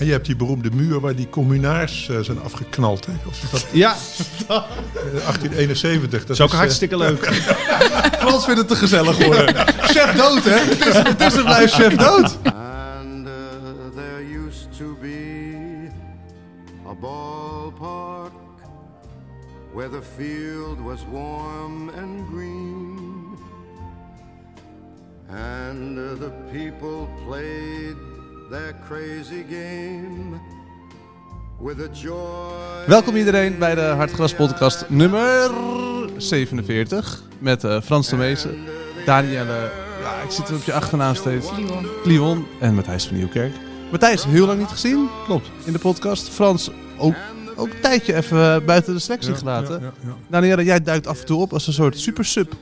En je hebt die beroemde muur waar die communaars uh, zijn afgeknald. Hè? Of is dat Ja, 1871. Dat is ook is, eh, hartstikke leuk. Frans vindt het te gezellig worden. chef dood, hè? Het is, het is en blijft chef dood. And uh, there used to be a ballpark where the field was warm and green. And uh, the people played their crazy game with a joy. Welkom iedereen bij de Hartgras podcast nummer 47. Met eh, Frans de Meester, Danielle, ja, ik zit er op je achternaam steeds. Kliwon en Matthijs van Nieuwkerk. Matthijs, heel lang niet gezien. Klopt. In de podcast. Frans, ook, ook een tijdje even eh, buiten de selectie Ja, gelaten. ja, ja, ja. Danielle, jij duikt af en toe op als een soort super sub.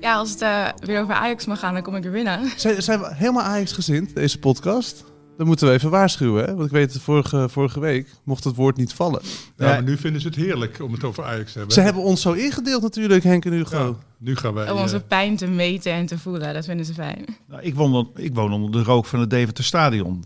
Ja, als het eh, weer over Ajax mag gaan, dan kom ik er binnen. Zijn, zijn we helemaal Ajax-gezind, deze podcast? Dan moeten we even waarschuwen, hè? Want ik weet, vorige, vorige week mocht het woord niet vallen. Ja, Ja. maar nu vinden ze het heerlijk om het over Ajax te hebben. Ze hebben ons zo ingedeeld natuurlijk, Henk en Hugo. Ja, nu gaan wij... Om onze eh, pijn te meten en te voelen, dat vinden ze fijn. Nou, ik, woon, ik woon onder de rook van het Deventer Stadion.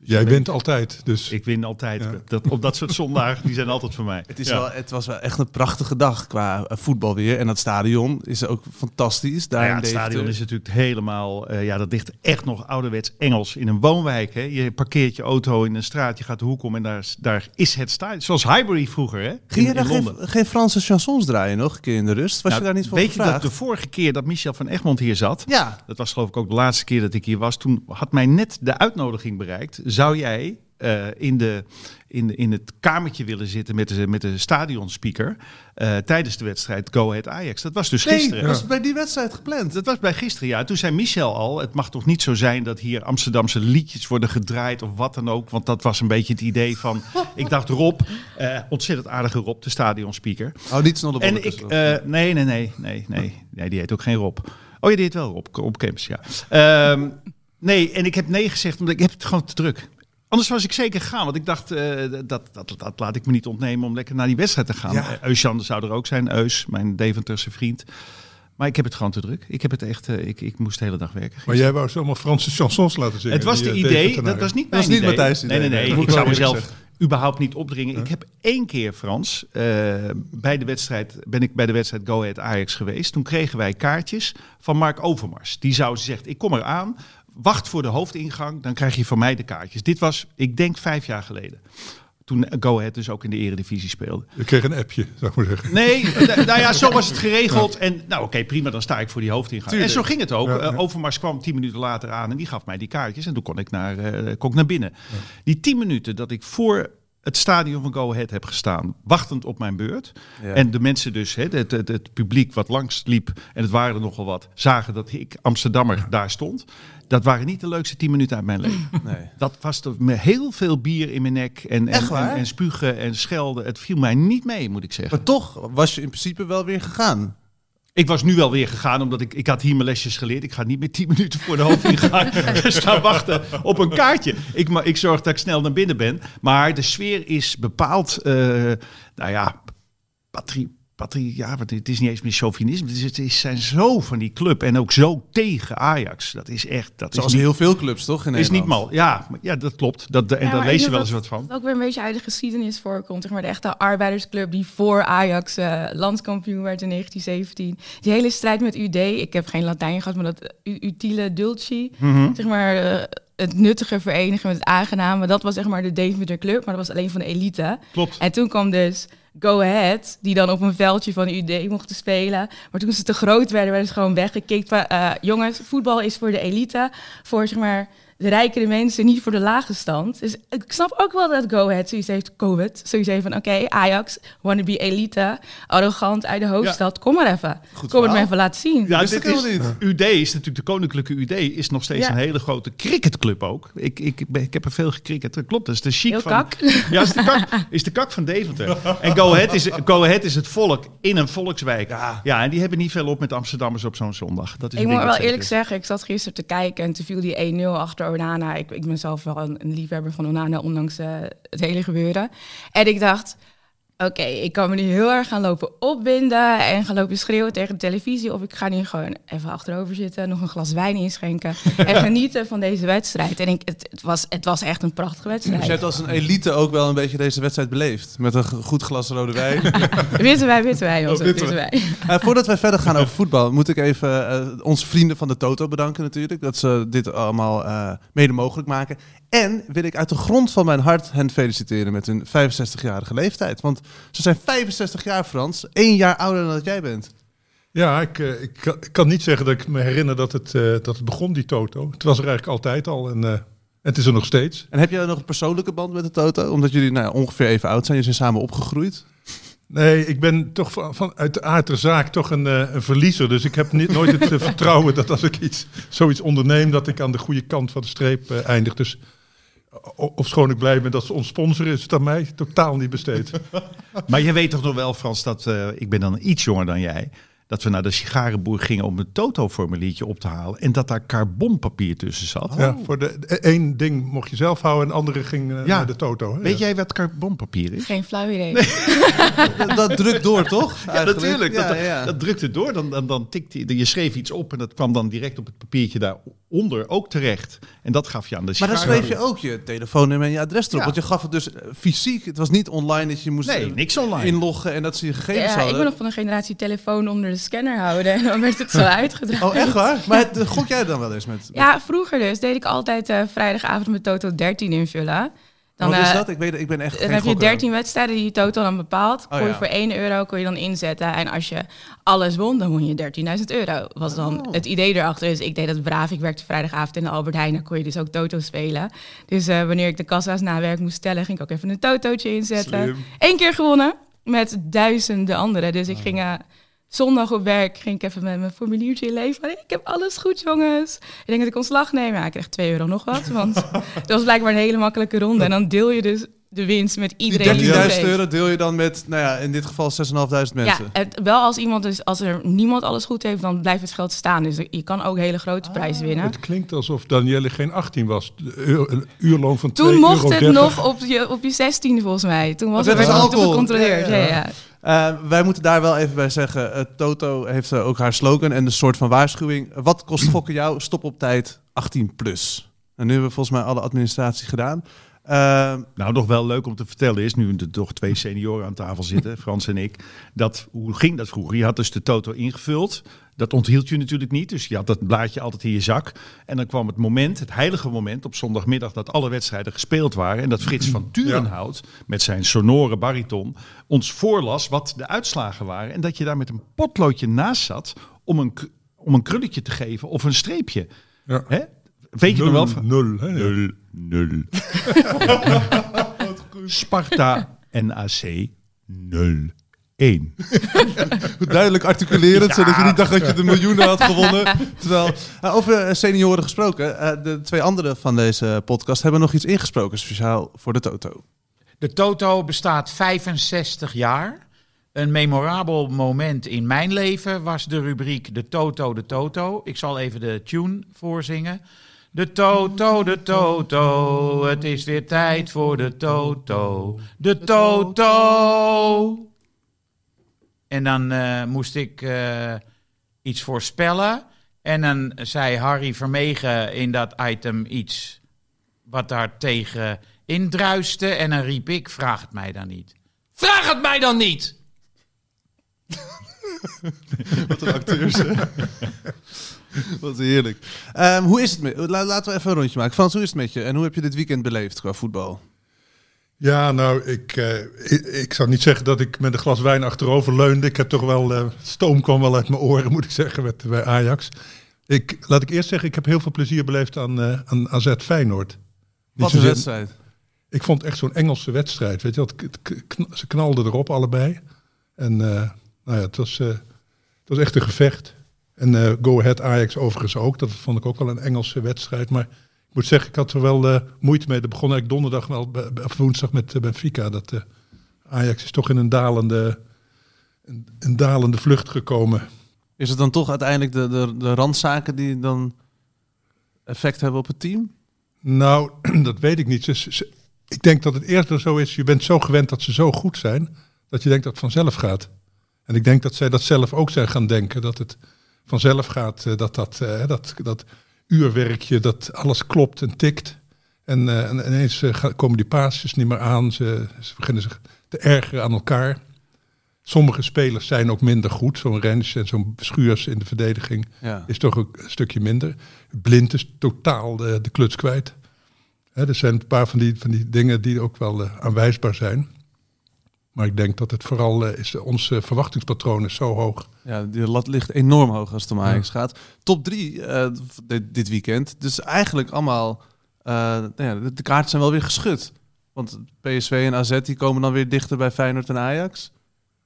Jij wint altijd, dus... Ik win altijd. Ja. Dat, op dat soort zondagen, die zijn altijd voor mij. Het, is Ja. wel, het was wel echt een prachtige dag qua eh, voetbal weer. En dat stadion is ook fantastisch. Daar Nou ja, in het Deventer. stadion is natuurlijk helemaal, eh, ja, dat ligt echt nog ouderwets Engels in een woonwijk. Hè. Je parkeert je auto in een straat, je gaat de hoek om en daar, is- daar is het stadion. Zoals Highbury vroeger, hè? Ging je daar geen, geen Franse chansons draaien nog een keer in de rust? Was Nou, je daar niet voor Weet je dat de vorige keer dat Michel van Egmond hier zat, Ja, dat was geloof ik ook de laatste keer dat ik hier was, toen had mij net de uitnodiging bereikt. Zou jij eh, in, de, in, de, in het kamertje willen zitten met de, met de stadionspeaker eh, tijdens de wedstrijd Go Ahead Ajax? Dat was dus nee, gisteren. dat was bij die wedstrijd gepland. Dat was bij gisteren, ja. Toen zei Michel al, het mag toch niet zo zijn dat hier Amsterdamse liedjes worden gedraaid of wat dan ook. Want dat was een beetje het idee van, ik dacht Rob, eh, ontzettend aardige Rob, de stadionspeaker. Oh, niet snel de En ik, nee, nee, nee, nee, nee, nee, die heet ook geen Rob. Oh ja, die heet wel Rob, Rob Kemps, ja. Ehm, nee, en ik heb nee gezegd, omdat ik heb het gewoon te druk. Anders was ik zeker gegaan, want ik dacht, eh, dat, dat, dat laat ik me niet ontnemen om lekker naar die wedstrijd te gaan. Ja. Eh, Eusjan zou er ook zijn, Eus, mijn Deventerse vriend. Maar ik heb het gewoon te druk. Ik heb het echt, eh, ik, ik moest de hele dag werken. Maar jij wou ze allemaal Franse chansons laten zingen. Het was die, de idee, dat was niet Dat was mijn niet idee. Matthijs' idee. Nee, nee, nee. Ik zou mezelf überhaupt niet opdringen. Ik heb één keer, Frans, bij de wedstrijd, ben ik bij de wedstrijd Go Ahead Ajax geweest. Toen kregen wij kaartjes van Mark Overmars. Die zou zegt, ik kom eraan, wacht voor de hoofdingang, dan krijg je van mij de kaartjes. Dit was, ik denk, vijf jaar geleden. Toen Go Ahead dus ook in de eredivisie speelde. Je kreeg een appje, zou ik maar zeggen. Nee, n- nou ja, zo was het geregeld. En nou oké, prima, dan sta ik voor die hoofdingang. Tuurlijk. En zo ging het ook. Ja, ja. Eh, Overmars kwam tien minuten later aan en die gaf mij die kaartjes. En toen kon ik naar, eh, kon ik naar binnen. Die tien minuten dat ik voor het stadion van Go Ahead heb gestaan, wachtend op mijn beurt. Ja. En de mensen dus, hè, het, het, het publiek wat langs liep, en het waren er nogal wat, zagen dat ik, Amsterdammer, daar stond. Dat waren niet de leukste tien minuten uit mijn leven. Nee. Dat was met heel veel bier in mijn nek en, en, en, en spugen en schelden. Het viel mij niet mee, moet ik zeggen. Maar toch was je in principe wel weer gegaan. Ik was nu wel weer gegaan, omdat ik, ik had hier mijn lesjes geleerd. Ik ga niet meer tien minuten voor de hoofdingang staan wachten op een kaartje. Ik, ik zorg dat ik snel naar binnen ben. Maar de sfeer is bepaald, eh, nou ja, patrie, patrie, ja, want het is niet eens meer chauvinisme. Het, is, zijn zo van die club en ook zo tegen Ajax. Dat is echt, dat Zoals is niet, heel veel clubs, toch? In is niet mal. Ja, maar- ja, dat klopt. Dat, en Ja, daar lees je wel eens wat dat van. het ook weer een beetje uit de geschiedenis voorkomt. Zeg maar de echte arbeidersclub die voor Ajax eh, landskampioen werd in 1917. Die hele strijd met UD. Ik heb geen Latijn gehad, maar dat utile dulci. Mhm. Zeg maar eh, het nuttige verenigen met het aangename. Dat was zeg maar de Deventer club, maar dat was alleen van de elite. Klopt. En toen kwam dus Go Ahead, die dan op een veldje van UD mochten spelen. Maar toen ze te groot werden, werden ze gewoon weggekikt. Eh, jongens, voetbal is voor de elite, voor zeg maar de rijkere mensen, niet voor de lage stand. Dus ik snap ook wel dat Go Ahead zoiets heeft, COVID, zoiets heeft van, oké, Ajax, wanna be elite, arrogant uit de hoofdstad, kom maar even. kom het me even laten zien. Ja, Wist dit is, helemaal UD is natuurlijk de koninklijke UD is nog steeds Ja. een hele grote cricketclub ook. Ik, ik, ik heb er veel gecricket. Dat klopt, dat is de chic Heel van. kak. Ja, is de kak, is de kak van Deventer. En Go Ahead is, Go Ahead is het volk in een volkswijk. Ja. en die hebben niet veel op met Amsterdammers op zo'n zondag. Dat is Ik moet wel eerlijk zeggen, ik zat gisteren te kijken en toen viel die 1-0 achter Onana. Ik, ik ben zelf wel een, liefhebber van Onana, ondanks eh, het hele gebeuren. En ik dacht, oké, ik kan me nu heel erg gaan lopen opwinden en gaan lopen schreeuwen tegen de televisie. Of ik ga nu gewoon even achterover zitten, nog een glas wijn inschenken en genieten van deze wedstrijd. En ik, het, het, was, het was echt een prachtige Dus je wedstrijd. hebt als een elite ook wel een beetje deze wedstrijd beleefd. Met een goed glas rode wijn. Witte wijn, witte wijn, Oh, onze witte witte wijn. Eh, voordat wij verder gaan over voetbal, moet ik even eh, onze vrienden van de Toto bedanken natuurlijk. Dat ze dit allemaal eh, mede mogelijk maken. En wil ik uit de grond van mijn hart hen feliciteren met hun 65-jarige leeftijd. Want ze zijn 65 jaar, Frans. Eén jaar ouder dan dat jij bent. Ja, ik, eh, ik, kan, ik kan niet zeggen dat ik me herinner dat het, eh, dat het begon, die Toto. Het was er eigenlijk altijd al en, eh, het is er nog steeds. En heb jij nog een persoonlijke band met de Toto? Omdat jullie nou, ongeveer even oud zijn. Je zijn samen opgegroeid. Nee, ik ben toch van, van uit de aard der zaak toch een, een verliezer. Dus ik heb niet, nooit het vertrouwen dat als ik iets, zoiets onderneem, dat ik aan de goede kant van de streep eindig. Dus ofschoon ik blij ben dat ze ons sponsoren, is aan mij totaal niet besteed. Maar je weet toch nog wel, Frans, dat eh, ik ben dan iets jonger dan jij. Dat we naar de sigarenboer gingen om een Toto-formuliertje op te halen. En dat daar carbonpapier tussen zat. Ja, voor de, de- één ding mocht je zelf houden en de andere ging eh, Ja. naar de Toto. hè? Weet Ja. jij wat carbonpapier is? Geen flauw idee. dat, dat drukt door, toch? Ja, Eigenlijk. natuurlijk. Ja, dat, ja, ja. dat drukte door. Dan, dan, dan tikte je, je schreef iets op en dat kwam dan direct op het papiertje daaronder ook terecht. En dat gaf je aan de Maar dan sigarenboer. schreef je ook je telefoonnummer en je adres erop. Ja. Want je gaf het dus eh, fysiek. Het was niet online dat je moest Nee, eh, niks online. inloggen en dat ze je gegevens Ja, ik ben nog van een generatie telefoon onder de scanner houden en dan werd het zo uitgedraaid. Oh, echt waar? Maar het, eh, gok jij dan wel eens met... Ja, vroeger dus deed ik altijd eh, vrijdagavond mijn Toto 13 invullen. Dan, Wat is eh, dat? Ik, weet, ik ben echt Dan heb je gokker. 13 wedstrijden die je Toto dan bepaalt. Oh, kon je ja. voor 1 euro kon je dan inzetten. En als je alles won, dan won je 13.000 euro. Was dan Oh. het idee erachter. Dus ik deed dat braaf. Ik werkte vrijdagavond in de Albert Heijn. Dan kon je dus ook Toto spelen. Dus wanneer ik de kassa's na werk moest tellen, ging ik ook even een Totootje inzetten. Slim. Eén keer gewonnen met duizenden anderen. Dus ik Oh. ging... Zondag op werk ging ik even met mijn formuliertje inleveren. Ik heb alles goed, jongens. Ik denk dat ik ontslag neem. Ja, ik kreeg 2 euro nog wat. Want het was blijkbaar een hele makkelijke ronde. En dan deel je dus de winst met Die iedereen. 13.000 die het heeft. euro deel je dan met, nou ja, in dit geval 6.500 mensen. Ja, het, wel als iemand dus, als er niemand alles goed heeft, dan blijft het geld staan. Dus je kan ook hele grote prijzen winnen. Het klinkt alsof Danielle geen 18 was. Uur- Een uurloon van 2,30 Toen mocht euro. het nog op je, op je 16 volgens mij. Toen was Dat het niet op alcohol. gecontroleerd. Ja, Ja, ja. Eh, wij moeten daar wel even bij zeggen. eh, Toto heeft eh, ook haar slogan en de soort van waarschuwing. Wat kost gokken jou? Stop op tijd 18 plus. En nu hebben we volgens mij alle administratie gedaan. Nou, nog wel leuk om te vertellen is, nu er toch twee senioren aan tafel zitten, Frans en ik, dat, hoe ging dat vroeger? Je had dus de toto ingevuld, dat onthield je natuurlijk niet, dus je had dat blaadje altijd in je zak. En dan kwam het moment, het heilige moment op zondagmiddag dat alle wedstrijden gespeeld waren en dat Frits van Turenhout met zijn sonore bariton ons voorlas wat de uitslagen waren en dat je daar met een potloodje naast zat om een, om een krulletje te geven of een streepje. Ja. Hè? Weet je nog wel? van- Nul, hè? Nul, nul. Sparta NAC 0. 1. duidelijk articulerend, zodat je niet dacht dat je de miljoenen had gewonnen. Terwijl, eh, over eh, senioren gesproken, eh, de twee anderen van deze podcast hebben nog iets ingesproken, speciaal voor de Toto. De Toto bestaat 65 jaar. Een memorabel moment in mijn leven was de rubriek De Toto, de Toto. Ik zal even de tune voorzingen. De Toto, de Toto, het is weer tijd voor de Toto. De Toto. En dan eh, moest ik eh, iets voorspellen. En dan zei Harry Vermegen in dat item iets wat daar tegen indruiste. En dan riep ik, vraag het mij dan niet. Vraag het mij dan niet! Wat een acteurs, hè? Wat heerlijk. Ehm, hoe is het met... la- laten we even een rondje maken. Frans, hoe is het met je? En hoe heb je dit weekend beleefd qua voetbal? Ja, nou, ik, eh, ik, ik zou niet zeggen dat ik met een glas wijn achterover leunde. Ik heb toch wel, eh, stoom kwam wel uit mijn oren, moet ik zeggen, met, bij Ajax. Ik, laat ik eerst zeggen, ik heb heel veel plezier beleefd aan, eh, aan AZ Feyenoord. Niet Wat een wedstrijd. Ik vond echt zo'n Engelse wedstrijd. Weet je, kn- ze knalden erop allebei. En nou ja, het was, het was echt een gevecht. En Go Ahead Ajax overigens ook. Dat vond ik ook wel een Engelse wedstrijd. Maar ik moet zeggen, ik had er wel eh, moeite mee. Dat begon eigenlijk donderdag wel, of woensdag met eh, Benfica. Dat eh, Ajax is toch in een dalende, een, een dalende vlucht gekomen. Is het dan toch uiteindelijk de, de, de randzaken die dan effect hebben op het team? Nou, dat weet ik niet. Ze- ze- ze- ik denk dat het eerder zo is, je bent zo gewend dat ze zo goed zijn, dat je denkt dat het vanzelf gaat. En ik denk dat zij dat zelf ook zijn gaan denken, dat het vanzelf gaat, dat dat, eh, dat, dat uurwerkje, dat alles klopt en tikt. En, eh, en ineens eh, komen die paasjes niet meer aan, ze, ze beginnen zich te ergeren aan elkaar. Sommige spelers zijn ook minder goed, zo'n Rens en zo'n Schuurs in de verdediging Ja. is toch ook een stukje minder. Blind is totaal de, de kluts kwijt. Hè, er zijn een paar van die, van die dingen die ook wel eh, aanwijsbaar zijn. Maar ik denk dat het vooral eh, is, ons eh, verwachtingspatroon is zo hoog. Ja, die lat ligt enorm hoog als het om Ajax gaat. Top drie eh, dit, dit weekend. Dus eigenlijk allemaal... nou ja, de, kaarten zijn wel weer geschud. Want PSV en AZ die komen dan weer dichter bij Feyenoord en Ajax.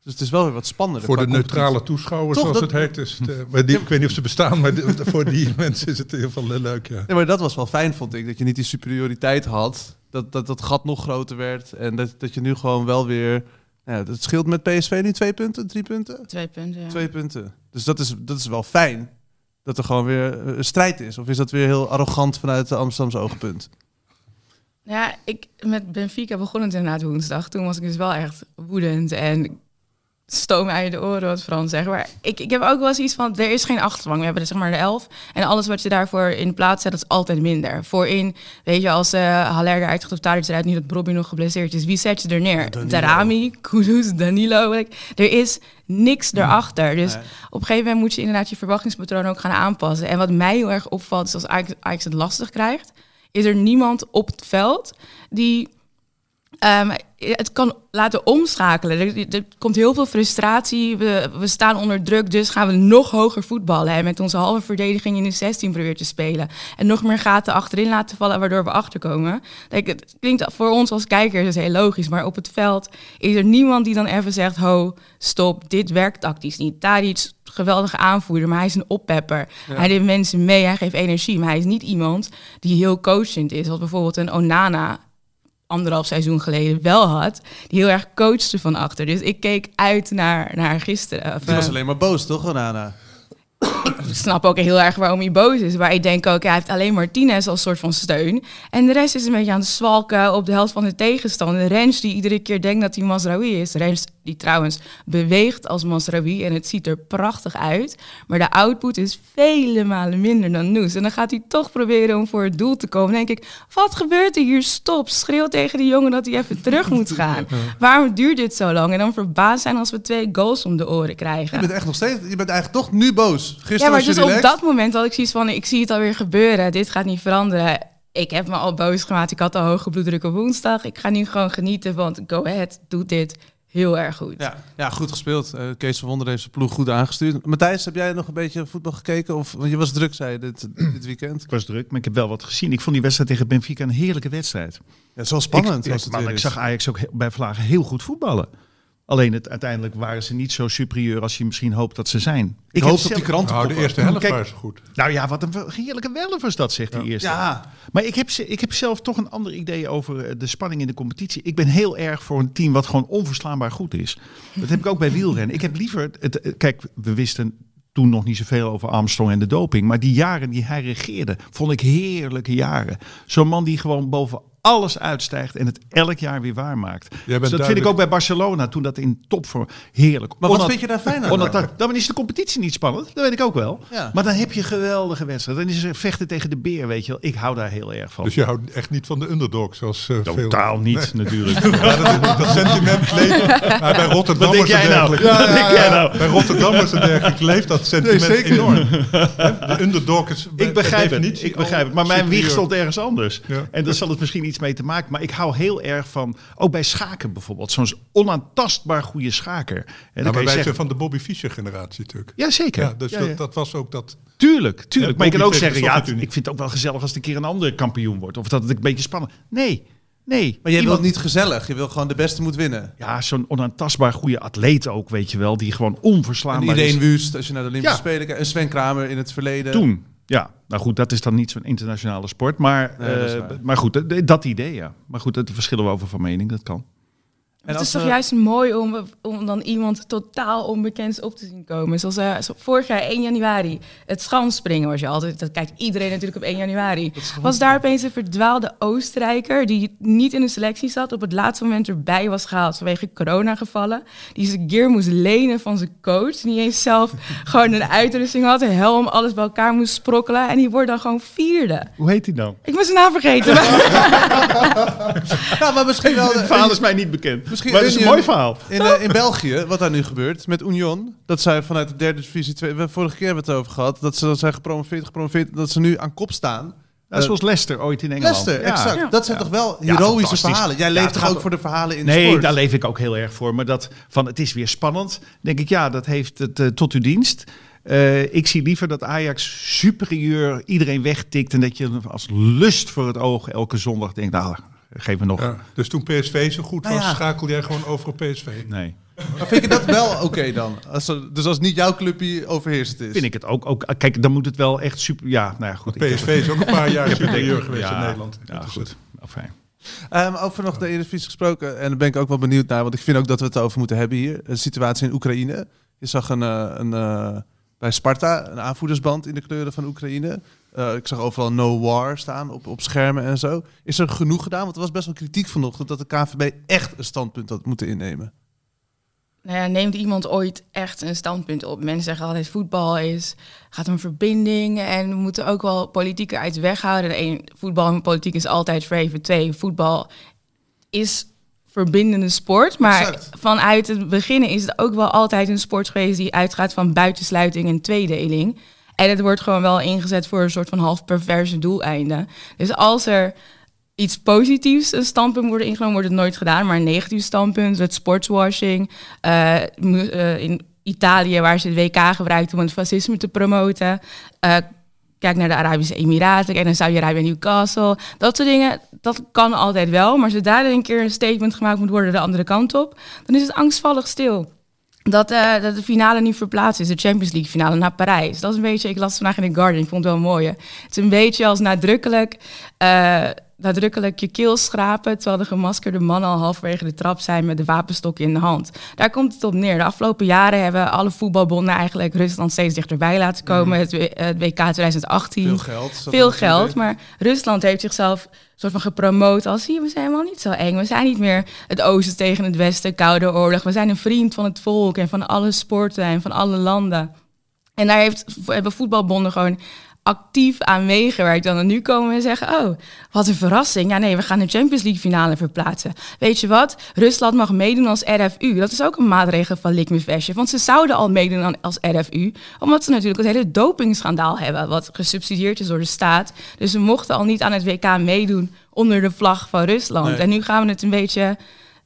Dus het is wel weer wat spannender. voor de neutrale toeschouwer, Toch, zoals dat- het heet. Is het, maar die, ik weet niet of ze bestaan, maar voor die mensen is het in ieder geval leuk. Ja. Ja, maar dat was wel fijn, vond ik. Dat je niet die superioriteit had. Dat dat, dat gat nog groter werd. En dat, dat je nu gewoon wel weer... Ja, het scheelt met PSV nu twee punten, drie punten? Twee punten. ja. Twee punten. Dus dat is, dat is wel fijn. Dat er gewoon weer eh, een strijd is. Of is dat weer heel arrogant vanuit de Amsterdamse oogpunt? Ja, ik, met Benfica begon het inderdaad woensdag. Toen was ik dus wel echt woedend en stoom uit de oren, wat Frans zegt. Maar ik, ik heb ook wel eens iets van, er is geen achterwang. We hebben er zeg maar de elf. En alles wat je daarvoor in plaats zet, dat is altijd minder. Voorin, weet je, als uh, Haller eruit gaat of Tadic eruit, niet dat Bobby nog geblesseerd is. Wie zet je er neer? Darami, Kudus, Danilo. Like, er is niks erachter. Dus Nee. op een gegeven moment moet je inderdaad je verwachtingspatroon ook gaan aanpassen. En wat mij heel erg opvalt, is als Ajax, Ajax het lastig krijgt, is er niemand op het veld die ehm, het kan laten omschakelen. Er, er komt heel veel frustratie. We, we staan onder druk, dus gaan we nog hoger voetballen. En met onze halve verdediging in de 16 proberen te spelen. En nog meer gaten achterin laten vallen, waardoor we achterkomen. Het klinkt voor ons als kijkers dus heel logisch. Maar op het veld is er niemand die dan even zegt... ho, stop, dit werkt tactisch niet. Tadic, geweldige aanvoerder, maar hij is een oppepper. Hij neemt mensen mee, hij geeft energie. Maar hij is niet iemand die heel coachend is. Zoals bijvoorbeeld een Onana anderhalf seizoen geleden wel had. Die heel erg coachte van achter. Dus ik keek uit naar, naar gisteren. Of, Die was eh, alleen maar boos, toch, Onana? ik snap ook heel erg waarom hij boos is. Maar ik denk ook, hij heeft alleen Martinez als soort van steun. En de rest is een beetje aan het zwalken op de helft van de tegenstander. Rens die iedere keer denkt dat hij Masraoui is. Rens die trouwens beweegt als Masraoui en het ziet er prachtig uit. Maar de output is vele malen minder dan Noes. En dan gaat hij toch proberen om voor het doel te komen. Dan denk ik, wat gebeurt er hier? Stop, schreeuw tegen die jongen dat hij even terug moet gaan. Waarom duurt dit zo lang? En dan verbaasd zijn als we twee goals om de oren krijgen. Je bent echt nog steeds... Je bent eigenlijk toch nu boos. Gisteren Ja, maar was je dus op dat moment had ik zoiets van, ik zie het alweer gebeuren. Dit gaat niet veranderen. Ik heb me al boos gemaakt. Ik had al hoge bloeddruk op woensdag. Ik ga nu gewoon genieten, want Go Ahead doet dit heel erg goed. Ja, ja, goed gespeeld. Eh, Kees van Wonder heeft zijn ploeg goed aangestuurd. Matthijs, heb jij nog een beetje voetbal gekeken? Of, want je was druk, zei je, dit, dit weekend. Ik was druk, maar ik heb wel wat gezien. Ik vond die wedstrijd tegen Benfica een heerlijke wedstrijd. Ja, zo spannend ik, was ik, het maar ik zag Ajax ook he- bij Vlagen heel goed voetballen. Alleen het, uiteindelijk waren ze niet zo superieur als je misschien hoopt dat ze zijn. Ik hoop dat zelf- die kranten... Nou, de eerste helft Kijk, waren ze goed. Nou ja, wat een heerlijke welf was dat, zegt die eerste. Ja, Maar ik heb, ze- ik heb zelf toch een ander idee over eh, de spanning in de competitie. Ik ben heel erg voor een team wat gewoon onverslaanbaar goed is. Dat heb ik ook bij wielrennen. Ik heb liever... Het, eh, kijk, we wisten toen nog niet zoveel over Armstrong en de doping. Maar die jaren die hij regeerde, vond ik heerlijke jaren. Zo'n man die gewoon boven alles uitstijgt en het elk jaar weer waarmaakt. Dus dat vind ik ook bij Barcelona, toen dat in top voor heerlijk. maar wat vind je daar fijn aan? omdat dat, dan is de competitie niet spannend, dat weet ik ook wel. Ja. Maar dan heb je geweldige wedstrijden. Dan is er vechten tegen de beer, weet je wel. Ik hou daar heel erg van. Dus je houdt echt niet van de underdog, zoals eh, veel... Totaal niet, natuurlijk. Ja, dat, dat sentiment leeft. Maar bij Rotterdammers Wat denk jij nou? denk jij nou? Bij Rotterdammers en dergelijke leeft dat sentiment Nee, zeker. enorm. De underdog is Ik begrijp het, definitie ik begrijp het. Maar mijn wieg stond ergens anders. Ja. En daar zal het misschien iets mee te maken. Maar ik hou heel erg van, ook bij schaken bijvoorbeeld, zo'n onaantastbaar goede schaker. En dan Ja, kan maar je wij zeggen, zijn van de Bobby Fischer generatie natuurlijk. ja zeker. Ja, dus Ja, dat, ja. dat was ook dat... Tuurlijk, tuurlijk. Ja, maar je kan ook zeggen, ja, ik vind het ook wel gezellig als het een keer een andere kampioen wordt. Of dat het een beetje spannend. Nee, nee. Maar jij Iemand- wilt niet gezellig. Je wil gewoon de beste moet winnen. Ja, zo'n onaantastbaar goede atleet ook, weet je wel. Die gewoon onverslaanbaar En iedereen is. Wust, als je naar de Olympische Ja. Spelen kijkt. En Sven Kramer in het verleden. Toen. Ja, nou goed, dat is dan niet zo'n internationale sport. Maar, Nee, eh, maar goed, dat, dat idee ja. Maar goed, daar verschillen we over van mening, dat kan. Het is toch we- juist mooi om, om dan iemand totaal onbekends op te zien komen. Zoals eh, vorig jaar 1 januari. Het schansspringen was je altijd. Dat kijkt iedereen natuurlijk op 1 januari. Was daar opeens een verdwaalde Oostenrijker die niet in de selectie zat. Op het laatste moment erbij was gehaald vanwege coronagevallen. Die zijn gear moest lenen van zijn coach. Niet eens zelf gewoon een uitrusting had. Een helm, alles bij elkaar moest sprokkelen. En die wordt dan gewoon vierde. Hoe heet hij dan? Ik was zijn naam vergeten. maar- Ja, maar misschien wel... Het verhaal is mij niet bekend. Misschien maar het is een mooi verhaal. In, eh, in België, wat daar nu gebeurt met Union, dat zij vanuit de derde divisie 2, we vorige keer hebben we het over gehad, dat ze dat zijn gepromoveerd, gepromoveerd, dat ze nu aan kop staan. Ja, zoals Leicester ooit in Engeland. Leicester, Ja. exact. Ja. Dat zijn Ja. toch wel heroïsche verhalen. Jij leeft toch ook voor de verhalen in de Nee, sport? daar leef ik ook heel erg voor. Maar dat van het is weer spannend, denk ik, ja, dat heeft het eh, tot uw dienst. Eh, ik zie liever dat Ajax superieur iedereen wegtikt en dat je als lust voor het oog elke zondag denkt, nou, geef me nog. Ja, dus toen PSV zo goed Nou was, ja. schakel jij gewoon over op PSV. Nee, Maar vind je dat wel oké dan? Als er- dus als niet jouw clubje overheerst is? vind ik het ook. ook. Kijk, dan moet het wel echt super. Ja, nou ja, goed. PSV is ook een paar jaar superieur geweest ja, in Nederland. Ja, Dat goed. Fijn. Ehm, over nog de Eredivisie gesproken, en daar ben ik ook wel benieuwd naar, want ik vind ook dat we het over moeten hebben hier. De situatie in Oekraïne. Je zag een, eh, een, eh, bij Sparta een aanvoerdersband in de kleuren van Oekraïne. Eh, ik zag overal no war staan op, op schermen en zo. Is er genoeg gedaan? Want er was best wel kritiek vanochtend dat de KVB echt een standpunt had moeten innemen. Nou ja, neemt iemand ooit echt een standpunt op? Mensen zeggen altijd voetbal is, gaat om verbinding en we moeten ook wel politiek eruit weghouden. Eén, voetbal en politiek is altijd verheven. Twee, voetbal is verbindende sport, maar Exact. vanuit het begin is het ook wel altijd een sport geweest die uitgaat van buitensluiting en tweedeling. En het wordt gewoon wel ingezet voor een soort van half perverse doeleinden. Dus als er iets positiefs een standpunt wordt ingenomen, wordt het nooit gedaan. Maar een negatief standpunt, het sportswashing. eh, eh, in Italië, waar ze het WK gebruikt om het fascisme te promoten. Eh, kijk naar de Arabische Emiraten, kijk naar Saudi-Arabië, Newcastle. Dat soort dingen, dat kan altijd wel. Maar zodra er een keer een statement gemaakt moet worden de andere kant op, dan is het angstvallig stil. Dat, eh, dat de finale niet verplaatst is, de Champions League finale naar Parijs. Dat is een beetje, ik las het vandaag in The Guardian, ik vond het wel mooi. Het is een beetje als nadrukkelijk, eh, nadrukkelijk je keel schrapen... terwijl de gemaskerde mannen al halverwege de trap zijn met de wapenstok in de hand. Daar komt het op neer. De afgelopen jaren hebben alle voetbalbonden eigenlijk Rusland steeds dichterbij laten komen. Het, W- het WK 2018 Veel geld. veel geld. Maar Rusland heeft zichzelf soort van gepromoot als je, we zijn helemaal niet zo eng. We zijn niet meer het oosten tegen het westen, koude oorlog. We zijn een vriend van het volk en van alle sporten en van alle landen. En daar heeft, hebben voetbalbonden gewoon actief aan meegewerkt. Dan nu komen we en zeggen, oh, wat een verrassing. Ja, nee, we gaan de Champions League finale verplaatsen. Weet je wat? Rusland mag meedoen als RFU. Dat is ook een maatregel van Likmevesje. Want ze zouden al meedoen als RFU. Omdat ze natuurlijk het hele dopingschandaal hebben. Wat gesubsidieerd is door de staat. Dus ze mochten al niet aan het WK meedoen onder de vlag van Rusland. Nee. En nu gaan we het een beetje,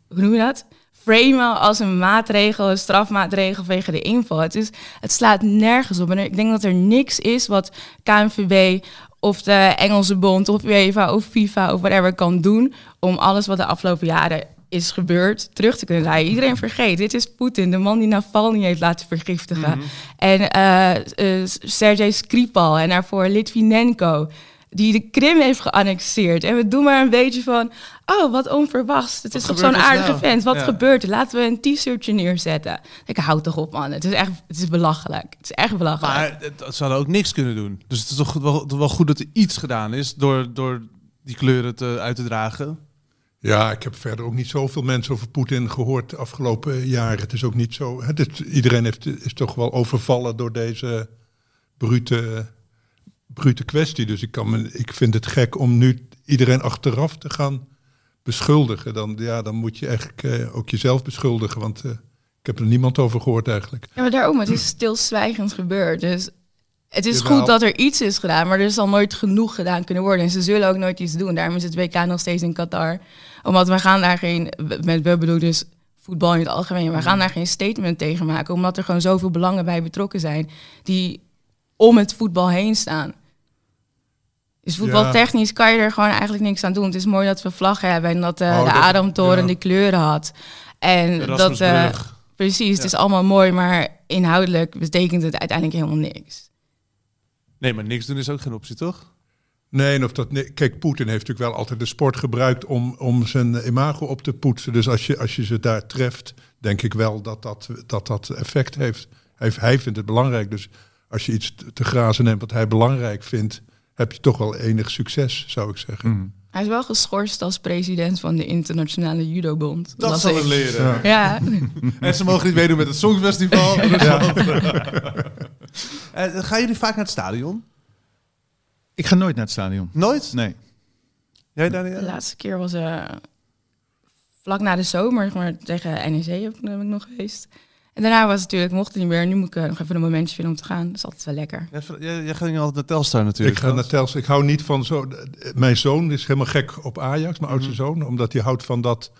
hoe noem je dat? Framen als een maatregel, een strafmaatregel vanwege de inval. Het, is, het slaat nergens op. En ik denk dat er niks is wat KNVB of de Engelse Bond of UEFA of FIFA of whatever kan doen om alles wat de afgelopen jaren is gebeurd terug te kunnen draaien. Iedereen vergeet, dit is Poetin, de man die Navalny heeft laten vergiftigen. En eh eh, Sergej Skripal en daarvoor Litvinenko die de Krim heeft geannexeerd. En we doen maar een beetje van, oh, wat onverwachts. Het is toch zo'n aardige snel? vent. Wat Ja. gebeurt er? Laten we een t-shirtje neerzetten. Ik hou toch op, man. Het is echt, het is belachelijk. Het is echt belachelijk. Maar het, ze hadden ook niks kunnen doen. Dus het is toch wel, wel goed dat er iets gedaan is door, door die kleuren te, uit te dragen. Ja, ik heb verder ook niet zoveel mensen over Poetin gehoord de afgelopen jaren. Het is ook niet zo. Het is, iedereen heeft, is toch wel overvallen door deze brute, brute kwestie. Dus ik, kan me, ik vind het gek om nu iedereen achteraf te gaan beschuldigen. Dan, ja, dan moet je eigenlijk eh, ook jezelf beschuldigen. Want eh, ik heb er niemand over gehoord eigenlijk. Ja, maar daarom, het is stilzwijgend gebeurd. Dus het is Jawel. goed dat er iets is gedaan, maar er zal nooit genoeg gedaan kunnen worden. En ze zullen ook nooit iets doen. Daarom is het WK nog steeds in Qatar. Omdat we gaan daar geen, met we bedoel dus voetbal in het algemeen, we gaan daar geen statement tegen maken. Omdat er gewoon zoveel belangen bij betrokken zijn die om het voetbal heen staan. Dus voetbaltechnisch kan je er gewoon eigenlijk niks aan doen. Het is mooi dat we vlaggen hebben en dat eh, Oh, de dat- Adamtoren ja. die kleuren had. En dat, eh. Precies, het is allemaal mooi, maar inhoudelijk betekent het uiteindelijk helemaal niks. Nee, maar niks doen is ook geen optie, toch? Nee, en of dat, nee, kijk, Poetin heeft natuurlijk wel altijd de sport gebruikt om, om zijn imago op te poetsen. Dus als je, als je ze daar treft, denk ik wel dat dat, dat, dat effect heeft. Hij, hij vindt het belangrijk. Dus als je iets te, te grazen neemt wat hij belangrijk vindt, heb je toch wel enig succes, zou ik zeggen. Mm. Hij is wel geschorst als president van de Internationale Judobond. Dat las zal ik. het leren. Ja, En ze mogen niet meedoen met het Songfestival. Eh, gaan jullie vaak naar het stadion? Ik ga nooit naar het stadion. Nooit? Nee. Jij, de laatste keer was eh, vlak na de zomer, maar tegen NEC heb ik nog geweest. En daarna was het natuurlijk, mocht het niet meer. Nu moet ik eh, nog even een momentje vinden om te gaan. Dat is altijd wel lekker. Jij, ging altijd naar Telstar natuurlijk. Ik ga naar Telstar. Ik hou niet van zo. Mijn zoon is helemaal gek op Ajax, mijn oudste zoon, omdat hij houdt van dat.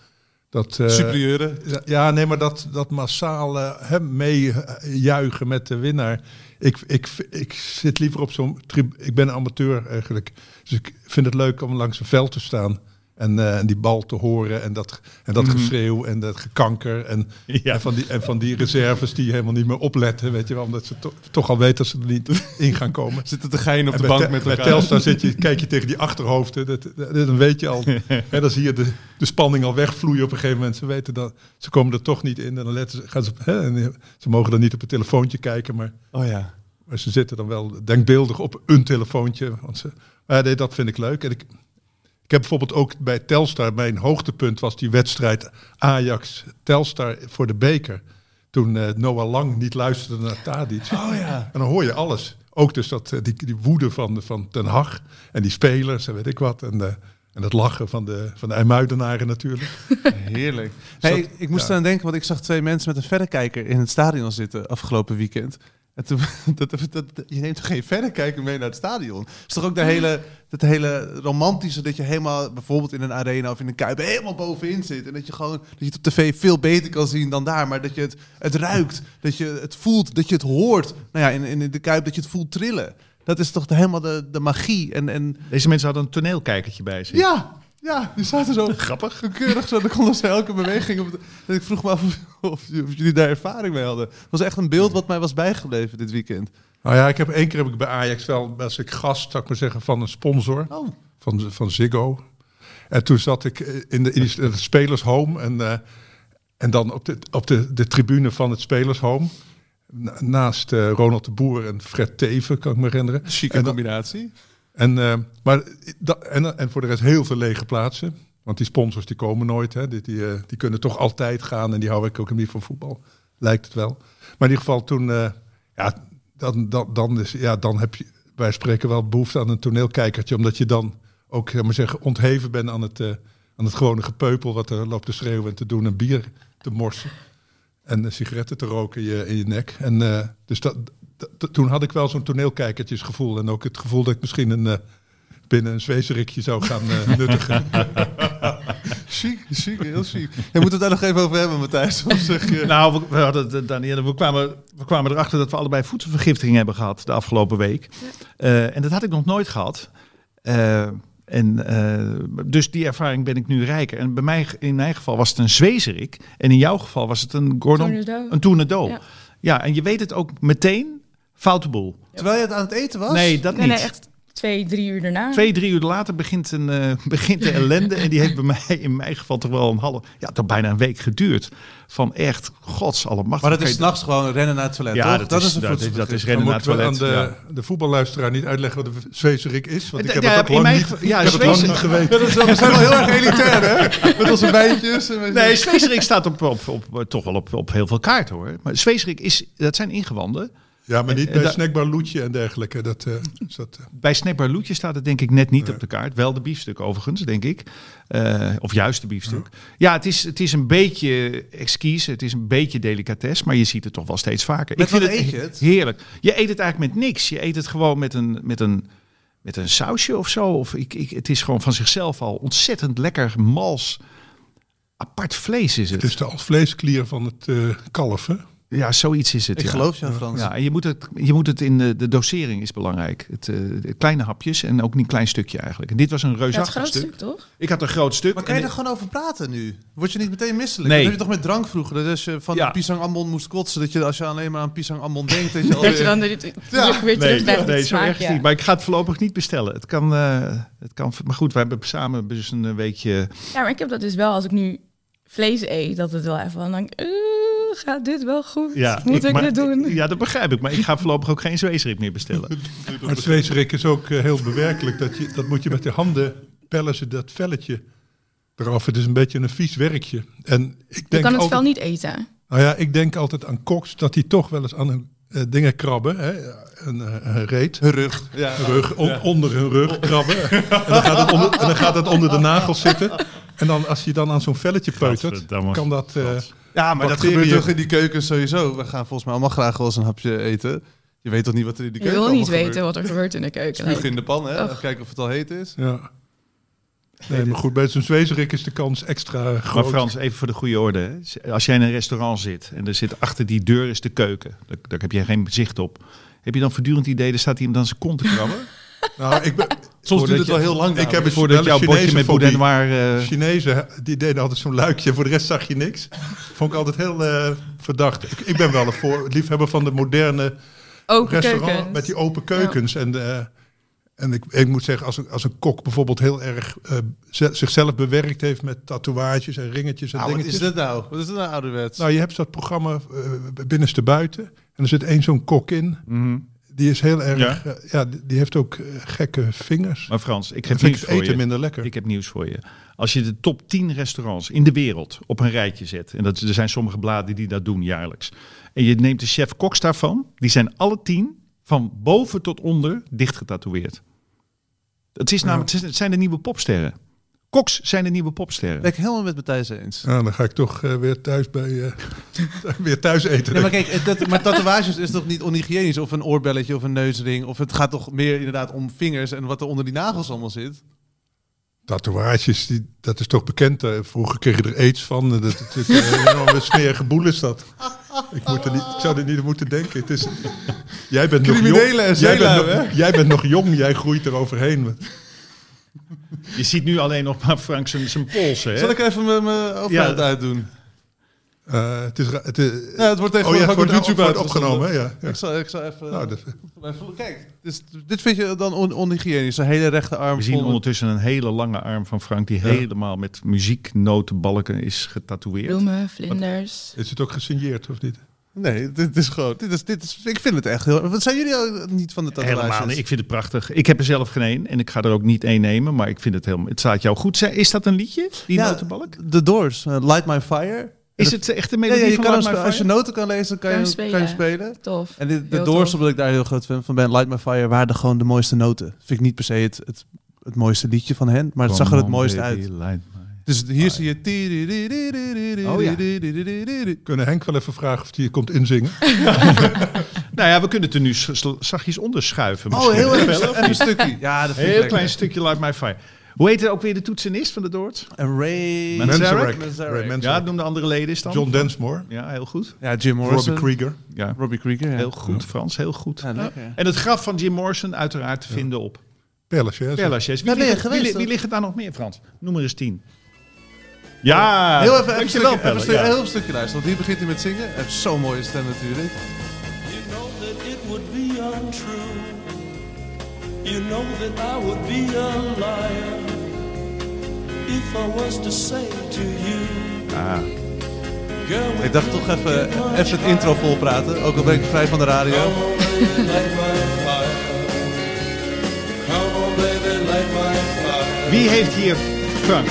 dat eh, Superieuren. Ja, nee, maar dat, dat massale hè, meejuichen met de winnaar. Ik, ik, ik zit liever op zo'n... trib- Ik ben amateur eigenlijk. Dus ik vind het leuk om langs een veld te staan. En, eh, en die bal te horen. En dat, en dat geschreeuw en dat gekanker. En, Ja. en, van die, en van die reserves die helemaal niet meer opletten. Weet je wel, omdat ze to- toch al weten dat ze er niet in gaan komen. Zitten te geinen op En de bij bank Te- met bij elkaar. Telstar zit je, kijk je tegen die achterhoofden. Dat, dat- dan weet je al. hè, dan zie je de, de spanning al wegvloeien op een gegeven moment. Ze weten dat ze komen er toch niet in. En dan letten ze, gaan ze, hè, en ze mogen dan niet op het telefoontje kijken. Maar, Oh ja. maar ze zitten dan wel denkbeeldig op een telefoontje. Want ze, maar nee, dat vind ik leuk. En ik, ik heb bijvoorbeeld ook bij Telstar, mijn hoogtepunt was die wedstrijd Ajax-Telstar voor de beker. Toen eh, Noah Lang niet luisterde naar Tadic. Oh ja. En dan hoor je alles. Ook dus dat, eh, die, die woede van, van Ten Hag en die spelers en weet ik wat. En, eh, en het lachen van de, van de IJmuidenaren natuurlijk. Heerlijk. Hey, ik, moest ja. eraan denken, want ik zag twee mensen met een verrekijker in het stadion zitten afgelopen weekend. En toen, dat, dat, dat- je neemt toch geen verrekijker mee naar het stadion? Het is toch ook de hele, dat hele romantische dat je helemaal bijvoorbeeld in een arena of in een kuip helemaal bovenin zit. En dat je gewoon dat je het op tv veel beter kan zien dan daar. Maar dat je het, het ruikt, dat je het voelt, dat je het hoort. Nou ja, in, in de kuip dat je het voelt trillen. Dat is toch de, helemaal de, de magie. En, en Deze mensen hadden een toneelkijkertje bij zich. ja, ja, die zaten zo Grappig. keurig zo. Dan konden ze elke beweging. Op de, en ik vroeg me af of, of, of jullie daar ervaring mee hadden. Het was echt een beeld wat mij was bijgebleven dit weekend. Nou ja, ik heb één keer heb ik bij Ajax wel, was ik gast, zou ik maar zeggen, van een sponsor. Oh, van, van Ziggo. En toen zat ik eh, in de, in het spelershome en, eh, en dan op, de, op de, de tribune van het spelershome. na- Naast eh, Ronald de Boer en Fred Teven, kan ik me herinneren. chique En dan- combinatie. En, eh, maar, en, en voor de rest heel veel lege plaatsen. Want die sponsors die komen nooit. Hè. Die, die, eh, die kunnen toch altijd gaan. En die houden ik ook niet van voetbal. Lijkt het wel. Maar in ieder geval toen... eh, ja, dan, dan, dan, is, ja, dan heb je... Wij spreken wel behoefte aan een toneelkijkertje. Omdat je dan ook zeg maar zeggen, ontheven bent aan het, aan het gewone gepeupel. Wat er loopt te schreeuwen en te doen. En bier te morsen. En sigaretten te roken in je, in je nek. En dus dat- toen had ik wel zo'n toneelkijkertjesgevoel. En ook het gevoel dat ik misschien een, eh, binnen een zweezerikje zou gaan eh, nuttigen. Chic, chic, heel chic. Je moet het daar nog even over hebben, Matthijs. Of zeg je... Nou, we, we hadden het, Danielle, we kwamen, we kwamen erachter dat we allebei voedselvergiftiging hebben gehad de afgelopen week. Eh, en dat had ik nog nooit gehad. Eh, en, eh, dus die ervaring ben ik nu rijker. En bij mij, in mijn geval was het een zwezerik. En in jouw geval was het een Gordon, Tornado. een tournedo. Ja. Ja. en je weet het ook meteen, foute boel. Terwijl je het aan het eten was? Nee, dat Nee, niet. nee, echt twee, drie uur daarna. Twee, drie uur later begint, een, eh, begint de ellende. en die heeft bij mij, in mijn geval, toch wel een half, ja, toch bijna een week geduurd. Van echt, gods allemachtig. Maar dat is s'nachts gewoon rennen naar het toilet, Ja, toch? dat, is, een dat, is, dat is rennen naar het we aan toilet. de, de voetballuisteraar niet uitleggen wat een zwezerik is. Want ik heb Ja, het ook in lang mijn niet, ja, ik heb het lang zwezerik- niet geweten. Ja, dat is wel- we zijn wel heel erg elitair, hè? Met onze wijntjes. En Nee, Zwezerik staat op, op, op, toch wel op, op heel veel kaarten hoor. Maar Zwezerik is, dat zijn ingewanden. Ja, maar niet bij da- Snackbar Loetje en dergelijke. Dat, eh, is dat, eh, Bij Snackbar Loetje staat het denk ik net niet Nee. op de kaart. Wel de biefstuk overigens, denk ik. Eh, of juist de biefstuk. Ja, het, is, het is een beetje exquise. Het is een beetje delicatesse. Maar je ziet het toch wel steeds vaker. Met ik vind wat het, eet je het? heerlijk. Je eet het eigenlijk met niks. Je eet het gewoon met een... Met een met een sausje of zo. Of ik, ik, het is gewoon van zichzelf al ontzettend lekker mals. Apart vlees is het. het is de alvleesklier van het eh kalf, hè? Ja, zoiets is het. Ik ja. geloof je, Frans. Ja, en je moet het, je moet het in de, de dosering is belangrijk. Het, eh, kleine hapjes en ook niet een klein stukje eigenlijk. En dit was een Ja, het reusachtig groot stuk. stuk, toch? Ik had een groot stuk. Maar kan je er gewoon over praten nu? Word je niet meteen misselijk? Nee. Dat heb je toch met drank vroeger? Dat als je van Ja. de pisang ambon moest kotsen, dat je als je alleen maar aan pisang ambon denkt, dat je Dat je alweer... dan weer, Ja. weer terug Nee, zo smaakje. niet. Maar ik ga het voorlopig niet bestellen. Het kan, eh, het kan maar goed, we hebben samen dus een weekje... Ja, maar ik heb dat dus wel als ik nu vlees eet, dat het wel even van denk, eh, gaat dit wel goed? Moet ik, maar- dit doen? Ja, dat begrijp ik. Maar ik ga voorlopig ook geen zweesrik meer bestellen. Maar het zweesrik is ook eh, heel bewerkelijk. Dat, je, dat moet je met de handen pellen ze dat velletje eraf. Het is een beetje een vies werkje. En ik Je denk kan het altijd, wel niet eten. Nou ja, ik denk altijd aan koks dat die toch wel eens aan hun eh, dingen krabben. Hè? Een, eh, een reet. Hun rug. Ja. Een rug, on- onder hun rug krabben. en, dan gaat het onder, en dan gaat het onder de nagels zitten. En dan, als je dan aan zo'n velletje peutert, kan dat... eh, Ja, maar dat gebeurt toch in die keuken sowieso. We gaan volgens mij allemaal graag wel eens een hapje eten. Je weet toch niet wat er in die Je keuken wil niet weten wat er gebeurt in de keuken. gebeurt? Spuug in de pan, hè? Och. Kijken of het al heet is. ja. Nee, maar goed, bij zo'n zwezerik is de kans extra groot. Maar Frans, even voor de goede orde. hè. Als jij in een restaurant zit en er zit achter die deur is de keuken. Daar, daar heb je geen zicht op. Heb je dan voortdurend het idee, er staat iemand aan zijn kont te krabben? Nou, ik ben, Soms duurt het je- wel heel lang. Ik heb het Voordat jouw een bordje Chinese met boudin waar... eh, Chinezen, die deden altijd zo'n luikje. Voor de rest zag je niks. Vond ik altijd heel eh, verdacht. Ik, ik ben wel een voor, liefhebber van de moderne Open restaurant keukens. met die open keukens. En, eh, en ik, ik moet zeggen, als een, als een kok bijvoorbeeld heel erg eh, zichzelf bewerkt heeft met tatoeages en ringetjes en Nou, wat dingetjes. is dit nou? Wat is dit nou ouderwets? Nou, je hebt dat programma binnenste buiten. En er zit één zo'n kok in. mhm. Die is heel erg. Ja? Ja, ja die, heeft ook eh, gekke vingers. Maar Frans, ik heb nieuws voor eten je. minder lekker. Ik heb nieuws voor je. Als je de top 10 restaurants in de wereld op een rijtje zet, en dat, er zijn sommige bladen die dat doen jaarlijks, en je neemt de chef-koks daarvan, die zijn alle tien van boven tot onder dicht getatoeëerd. Het, is namelijk, het zijn de nieuwe popsterren. Koks zijn de nieuwe popsterren. Ben ik helemaal met Matthijs eens. Ja, dan ga ik toch eh, weer thuis bij eh, weer thuis eten. Ja, maar kijk, dat, maar tatoeages is toch niet onhygiënisch? Of een oorbelletje of een neusring? Of het gaat toch meer inderdaad om vingers en wat er onder die nagels allemaal zit? Tatoeages, die, dat is toch bekend. eh, vroeger kreeg je er aids van. Dat is natuurlijk een enorme smerige boel is dat. Ik, moet er niet, ik zou er niet aan moeten denken. Het is, jij bent nog Criminelen jong. en Jij bent, nog, jij bent nog jong, jij groeit er overheen. Je ziet nu alleen nog maar Frank zijn, zijn polsen. Hè? Zal ik even mijn- mijn overheid Ja. uitdoen? Eh, het, is, het, is, Ja, het wordt oh tegenwoordig ja, het ook wordt op YouTube uitgezonden. opgenomen. Ja, ja. Ik zal, ik zal even... Nou, dat, even- Kijk, dus, dit vind je dan on, onhygiënisch. Een hele rechte arm We zien ondertussen een hele lange arm van Frank die helemaal met muzieknotenbalken is getatoeëerd. Bloemen, vlinders. is het ook gesigneerd of niet? Nee, dit is gewoon... Dit is, dit is, ik vind het echt heel... Wat zijn jullie niet van de tatoeages? Helemaal niet. Ik vind het prachtig. Ik heb er zelf geen één en ik ga er ook niet één nemen, maar ik vind het helemaal. Het staat jou goed. Is dat een liedje? Die Ja, notenbalk? The Doors, uh, Light My Fire. Is het echt een Ja, melodie ja, je van kan Light My als je noten kan lezen, kan, Kan je, je hem- kan je spelen. spelen. Tof. En de, de Heel Doors, tof. omdat ik daar heel groot fan van ben, Light My Fire, waren gewoon de mooiste noten. Vind ik niet per se het, het, het mooiste liedje van hen, maar het zag er het Come on, mooist baby, uit. Dus hier zie je... Oh ja. Kunnen Henk wel even vragen of hij komt inzingen? Nou ja, we kunnen het er nu zachtjes onder schuiven. Oh, heel even, een stukje. Ja, dat vind ik Heel klein stukje Light My Fire. Hoe heet het ook weer de toetsenist van de Doors? Ray... Manzarek. Ja, noem de andere leden eens dan. John Densmore. Ja, heel goed. Ja, Jim Robbie Morrison. Krieger. Ja, Robbie Krieger, ja. heel goed. Frans, heel goed. Ja, lekker. En het graf van Jim Morrison uiteraard te vinden op Père Lachaise. Père Lachaise. Wie, wie, wie liggen daar nog meer, Frans? Noem er eens tien. Ja, Heel even, even, stukje, even, een stukje, heel even stukje luisteren, want hier begint hij met zingen. Hij heeft zo'n mooie stem natuurlijk. You know that it would be untrue. You know that I would be a liar if I was to say to you, Ah. girl, Ik dacht toch even, even het intro vol praten, ook al ben ik vrij van de radio. Wie heeft hier, Frank,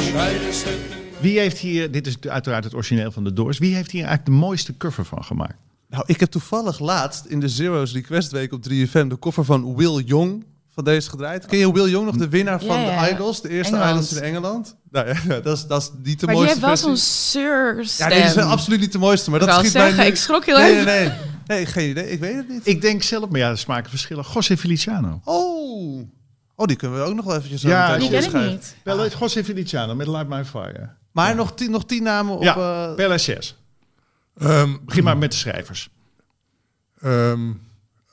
Wie heeft hier, dit is uiteraard het origineel van de Doors, wie heeft hier eigenlijk de mooiste cover van gemaakt? Nou, ik heb toevallig laatst in de Zero's Request Week op 3FM de koffer van Will Young van deze gedraaid. Ken je Will Young nog, de winnaar van Ja, ja. de Idols, de eerste Engeland. Idols in Engeland? Nou ja, dat is, dat is niet de Maar die mooiste heeft wel zo'n. Ja, nee, die is absoluut niet de mooiste, maar Ik dat schiet mij zeggen, nu- ik schrok heel nee, even. Nee, nee, nee, geen idee, ik weet het niet. Ik denk zelf, maar ja, de smaken verschillen. José Feliciano. Oh. oh, die kunnen we ook nog wel eventjes Ja, meteen Die ken ik niet. Wel, het José Feliciano met Light My Fire. Maar nog tien, nog tien namen op... ja, eh, Père Lachaise. Ehm, Begin maar met de schrijvers. ehm,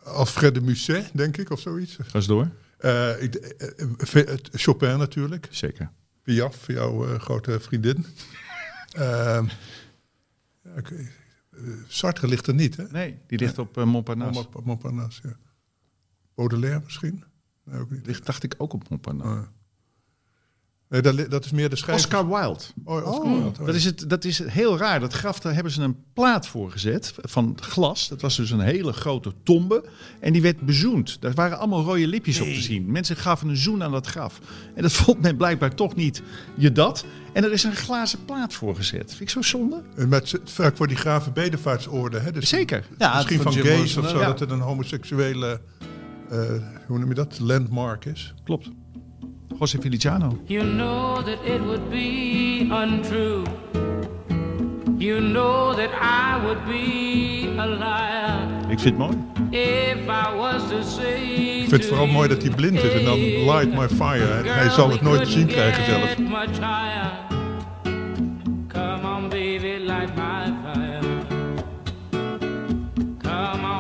Alfred de Musset, denk ik, of zoiets. Ga eens door. Eh, ik, eh, eh, Chopin natuurlijk. Zeker. Piaf, jouw eh, grote vriendin. Ehm. Eh, Sartre ligt er niet, hè? Nee, die ligt op uh, Montparnasse. Mont- Montparnasse, ja. Baudelaire misschien? Nee, ook niet. Ligt, dacht ik, ook op Montparnasse. Nee, dat, dat is meer de schrijver. Oscar Wilde. Oh, Oscar Wilde, oh, Dat is, het, dat is heel raar. Dat graf, daar hebben ze een plaat voor gezet van glas. Dat was dus een hele grote tombe. En die werd bezoend. Daar waren allemaal rode lipjes op te zien. Mensen gaven een zoen aan dat graf. En dat vond men blijkbaar toch niet je dat. En er is een glazen plaat voor gezet. Vind ik zo zonde? En Met, z- vaak voor die graven bedevaartsorde, hè? Dus Zeker. Ja, misschien van gays of zo, ja. dat het een homoseksuele, eh, hoe noem je dat, landmark is. Klopt. José Feliciano. You know that it would be untrue. You know that I would be a liar Ik vind het mooi. if I was to say. Ik vind het vooral mooi dat hij blind is en dan light my fire. Hij, hij zal het nooit te zien krijgen zelf. Come on, baby, light my fire.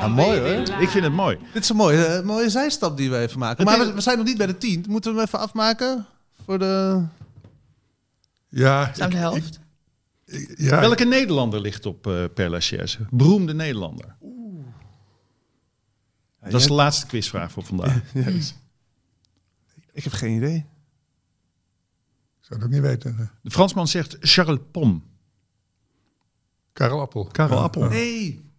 Ja, mooi, hoor. Ik vind het mooi. Dit is een mooie, eh, mooie zijstap die we even maken. Maar we, we zijn nog niet bij de tien. Moeten we hem even afmaken? Voor de... Ja, Staan de ik- helft. ik- ja, Welke Nederlander ligt op uh, Père Lachaise? Beroemde Nederlander. Dat is de laatste quizvraag voor vandaag. Ik heb geen idee. Ik zou het ook niet weten. De Fransman zegt Charles Pom. Karel Appel. Karel Ja, Appel.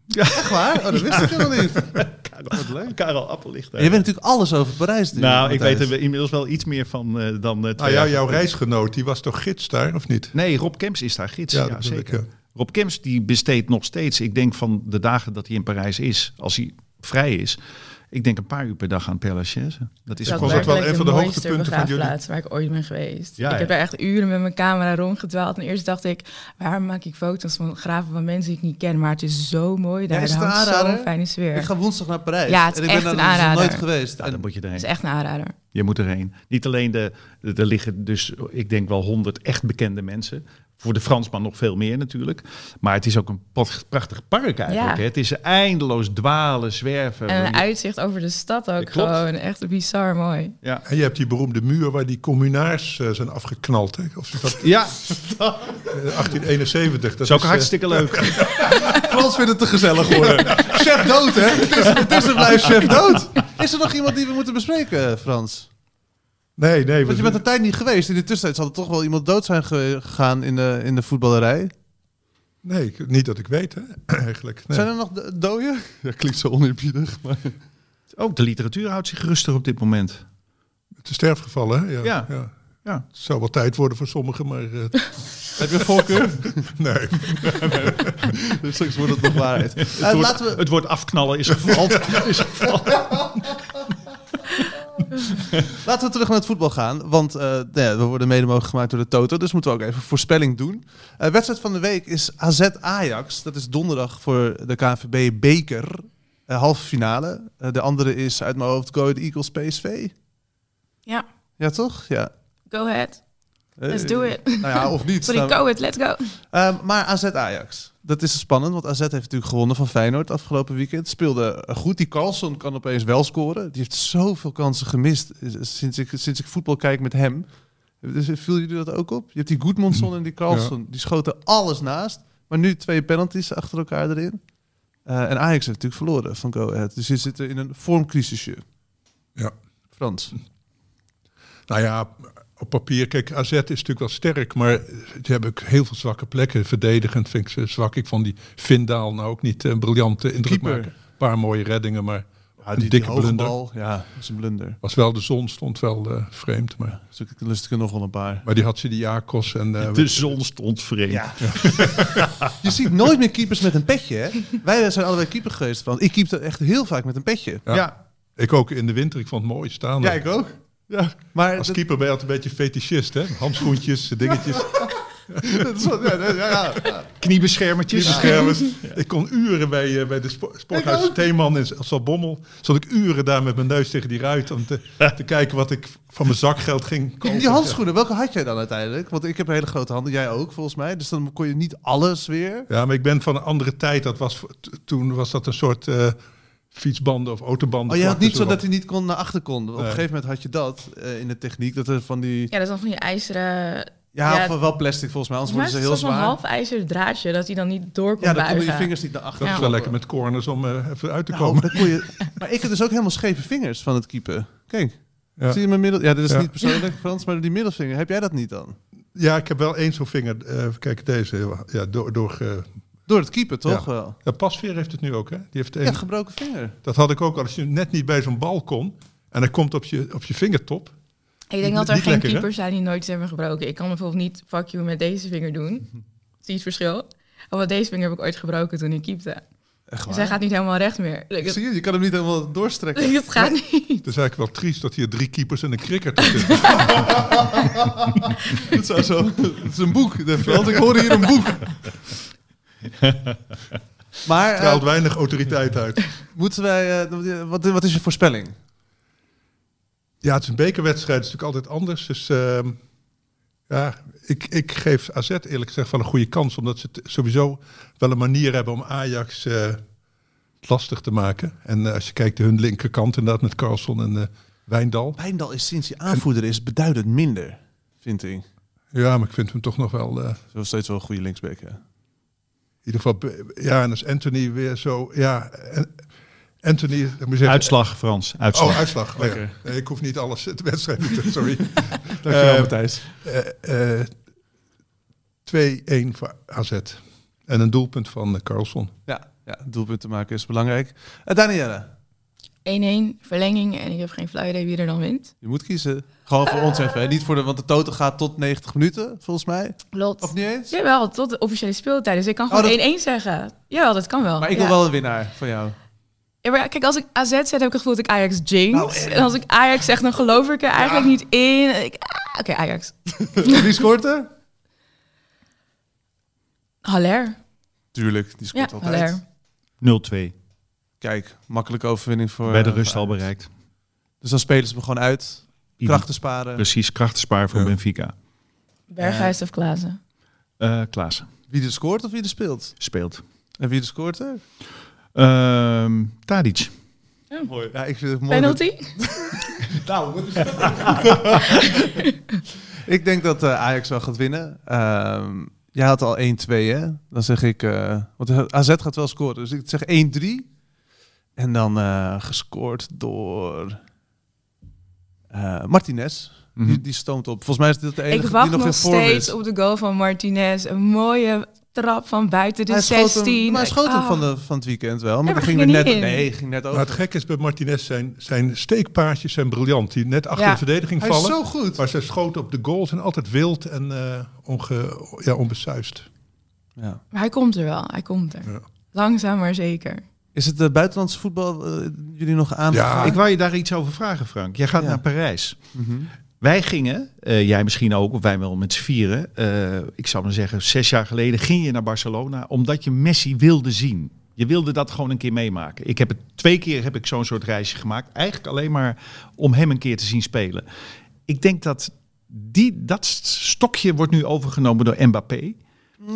Ja. Echt waar? Oh, dat wist ik helemaal niet. Karel, Karel Appel ligt daar. Je weet natuurlijk alles over Parijs. nu, nou, ik weet er inmiddels wel iets meer van eh, dan eh, twee Nou ja, jaar jouw reisgenoot, die was toch gids daar, of niet? Nee, Rob Kemps is daar gids. Ja, Ja, dat bedoel ik, zeker. ja. Rob Kemps die besteedt nog steeds, ik denk van de dagen dat hij in Parijs is, als hij vrij is, ik denk een paar uur per dag aan Père Lachaise. Dat is Dat wel een van de hoogtepunten van jullie- waar ik ooit ben geweest. Ja, ik ja. heb daar echt uren met mijn camera rondgedwaald. En eerst dacht ik, waarom maak ik foto's van graven van mensen die ik niet ken? Maar het is zo mooi daar. Ja, is er het zo'n fijne sfeer. Ik ga woensdag naar Parijs. Ja, het is en ik ben echt een dus nog nooit geweest. Ja, En- dan moet je Het is echt een aanrader. Je moet erheen. Niet alleen de, de- er liggen dus, ik denk wel honderd echt bekende mensen. Voor de Fransman nog veel meer natuurlijk. Maar het is ook een pracht- prachtig park eigenlijk. Ja. Het is eindeloos dwalen, zwerven. En een uitzicht over de stad ook gewoon. Echt bizar mooi. Ja. En je hebt die beroemde muur waar die communaars eh, zijn afgeknald. Hè? Of is dat ja, eh, 1871? Dat dat is ook eh, hartstikke leuk. Frans vindt het te gezellig worden. chef dood, hè? Het is, het is en blijft chef dood. Is er nog iemand die we moeten bespreken, Frans? Nee, nee. Want je bent de tijd niet geweest. In de tussentijd zal er toch wel iemand dood zijn ge- gegaan in de, in de voetballerij. Nee, niet dat ik weet, hè? eigenlijk. Nee. Zijn er nog do- doden? Ja, klinkt zo oneerbiedig. Maar... Ook de literatuur houdt zich rustig op dit moment. De sterfgevallen, hè? Ja. Ja. ja. Ja. Het zou wel tijd worden voor sommigen, maar eh, Heb je voorkeur? nee. Dus Straks wordt het nog waarheid. Het, Eh, woord, laten we... het woord afknallen is gevald. is gevallen. Laten we terug naar het voetbal gaan. Want eh, nou ja, we worden mede mogelijk gemaakt door de Toto. Dus moeten we ook even voorspelling doen. Eh wedstrijd van de week is AZ Ajax. Dat is donderdag voor de KNVB Beker. eh, halve finale. De andere is uit mijn hoofd Go Ahead Eagles PSV. Ja, Ja, toch? Ja. go ahead. Let's do it. Nou ja, of niet. Sorry, go it, let's go. Ehm, maar AZ Ajax. Dat is spannend, want AZ heeft natuurlijk gewonnen van Feyenoord afgelopen weekend. Speelde eh, goed. Die Carlson kan opeens wel scoren. Die heeft zoveel kansen gemist eh, sinds ik, sinds ik voetbal kijk met hem. Dus viel jullie dat ook op? Je hebt die Goedmondson en die Carlson. Die schoten alles naast. Maar nu twee penalties achter elkaar erin. Eh, en Ajax heeft natuurlijk verloren van Go Ahead. Dus die zitten in een vormcrisisje. Ja. Frans. Nou ja, op papier, kijk, AZ is natuurlijk wel sterk, maar die hebben ook heel veel zwakke plekken. Verdedigend vind ik ze zwak. Ik vond die Vindaal nou ook niet een briljante indruk Keeper. maken. Een paar mooie reddingen, maar Ja, een die, dikke die blunder. bal. Ja, dat is een blunder. Was wel de zon, stond wel eh, vreemd. Maar, Dus ik lust ik er nog wel een paar. maar die had ze die Jacos en... eh, De zon stond vreemd. Je ziet nooit meer keepers met een petje, hè? Wij zijn allebei keeper geweest. Van. Ik keepte echt heel vaak met een petje. Ja. Ja. Ik ook in de winter, ik vond het mooi staan. Ja, ik ook. Ja. Maar Als dat- keeper ben je altijd een beetje fetischist, hè? Handschoentjes, dingetjes. Dat is ja, ja, ja, ja. Kniebeschermertjes. beschermers. Ik kon uren bij, eh, bij de spo- sporthuis Theeman in Zaltbommel. Zat ik uren daar met mijn neus tegen die ruit om te, te kijken wat ik van mijn zakgeld ging kopen. Die handschoenen, welke had jij dan uiteindelijk? Want ik heb hele grote handen, jij ook volgens mij. Dus dan kon je niet alles weer. Ja, maar ik ben van een andere tijd. Dat was, toen was dat een soort eh, fietsbanden of autobanden. Oh, je had niet zo dat hij niet kon naar achter kon. Op een gegeven moment had je dat eh, in de techniek. Dat er van die... Ja, dat is dan van die ijzeren... Ja, Ja, of wel plastic volgens mij, anders worden het ze is heel zo'n zwaar. half ijzeren draadje dat hij dan niet door kon Ja, dan konden buigen. je vingers niet naar achter. Dat is Ja. wel lekker met corners om eh, even uit te Nou, komen. je... Maar ik heb dus ook helemaal scheve vingers van het keepen. Kijk, Ja. zie je mijn middel... Ja, dit is Ja. niet persoonlijk, Frans, maar die middelvinger. Heb jij dat niet dan? Ja, ik heb wel één zo'n vinger. eh, kijk, deze. Ja, door, door, eh, Door het keepen, toch Ja. wel? ja, Pasveer heeft het nu ook, hè? Die heeft Ja, één. gebroken vinger. Dat had ik ook al. Als je net niet bij zo'n bal kon en hij komt op je, op je vingertop. Ik denk dat er geen lekker, keepers zijn die nooit hebben gebroken. Ik kan bijvoorbeeld niet fuck you met deze vinger doen. Zie je het verschil? Oh, want deze vinger heb ik ooit gebroken toen ik keepte. Echt Dus hij gaat niet helemaal recht meer. Ik- Zie je, je kan hem niet helemaal doorstrekken. Het gaat niet. Het is eigenlijk wel triest dat hier drie keepers en een cricket zitten. Het is, zo, het is een boek, de Frans. Ik hoor hier een boek. Maar eh, straalt weinig autoriteit uit. moeten wij... eh, wat, wat is je voorspelling? Ja, het is een bekerwedstrijd. Het is natuurlijk altijd anders. Dus ehm, ja, ik, ik geef AZ eerlijk gezegd wel een goede kans. Omdat ze sowieso wel een manier hebben om Ajax eh, lastig te maken. En als je kijkt naar hun linkerkant inderdaad met Carlson en eh, Wijndal. Wijndal is sinds hij aanvoerder is beduidend minder, vind ik. Ja, maar ik vind hem toch nog wel... eh, Zo steeds wel een goede linksback, hè? In ieder geval, ja, en als Anthony weer zo... Ja, en- Anthony... ik moet zeggen- Uitslag, Frans. Uitslag. Oh, uitslag. Nee, ik hoef niet alles de wedstrijd te sorry. Dankjewel, Eh, Matthijs. Eh, eh, 2-1 voor AZ. En een doelpunt van eh, Carlson. Ja, ja, doelpunten maken is belangrijk. Uh, Danielle, 1-1, verlenging en ik heb geen flauw idee wie er dan wint. je moet kiezen. Gewoon voor ons even, hè? Niet voor de... Want de total gaat tot 90 minuten, volgens mij. Lot. Of niet eens? Jawel, tot de officiële speeltijd. Dus ik kan Oh, gewoon 1-1 dat- zeggen. Jawel, dat kan wel. Maar ik Ja. wil wel een winnaar van jou. Ja, maar kijk, als ik AZ zet, heb ik het gevoel dat ik Ajax jinx. Nou, en- en als ik Ajax zeg, dan geloof ik er eigenlijk niet in. Ik- ah, Oké, Ajax. Wie scoort er? Haller. Tuurlijk, die Ja, scoort altijd. Haller. 0-2. Kijk, makkelijke overwinning voor... Bij de eh, rust voor al bereikt. Dus dan spelen ze hem gewoon uit. Krachten sparen. Precies, krachtenspaar voor Ja. Benfica. Berghuis of Klaassen. Eh Klaassen Wie er scoort of wie er speelt? speelt. En wie er scoort er? Ehm Tadic. Mooi. Ja, ik vind het mooi. Penalty? Nou, wat is Ik denk dat eh, Ajax wel gaat winnen. Ehm jij had al 1-2, hè? Dan zeg ik... eh want AZ gaat wel scoren. Dus ik zeg 1-3. En dan eh, gescoord door... eh, Martinez. Mhm. Die, die stoomt op. Volgens mij is dit de enige die nog, nog in vorm steeds op de goal van Martinez. Een mooie trap van buiten de hij schoot 16. hem, maar hij schoot hem Ah. van, de, van het weekend wel. Maar Ja, die maar ging ging net... er in. Nee, ging net Maar over. het gekke is bij Martinez, zijn, zijn steekpaardjes zijn briljant. Die net achter Ja. de verdediging Hij is vallen. zo goed. Maar zijn schoten op de goal zijn altijd wild en eh onge, ja, onbesuist. Ja. Maar hij komt er wel. Hij komt er. Ja. Langzaam maar zeker. Is het de buitenlandse voetbal eh, jullie nog aan? Ja. Ik wou je daar iets over vragen, Frank. Jij gaat Ja. naar Parijs. Mhm. Wij gingen, eh, jij misschien ook, of wij wel met z'n vieren. eh, ik zou maar zeggen, zes jaar geleden ging je naar Barcelona omdat je Messi wilde zien. Je wilde dat gewoon een keer meemaken. Ik heb het twee keer heb ik zo'n soort reisje gemaakt. Eigenlijk alleen maar om hem een keer te zien spelen. Ik denk dat die, dat stokje wordt nu overgenomen door Mbappé.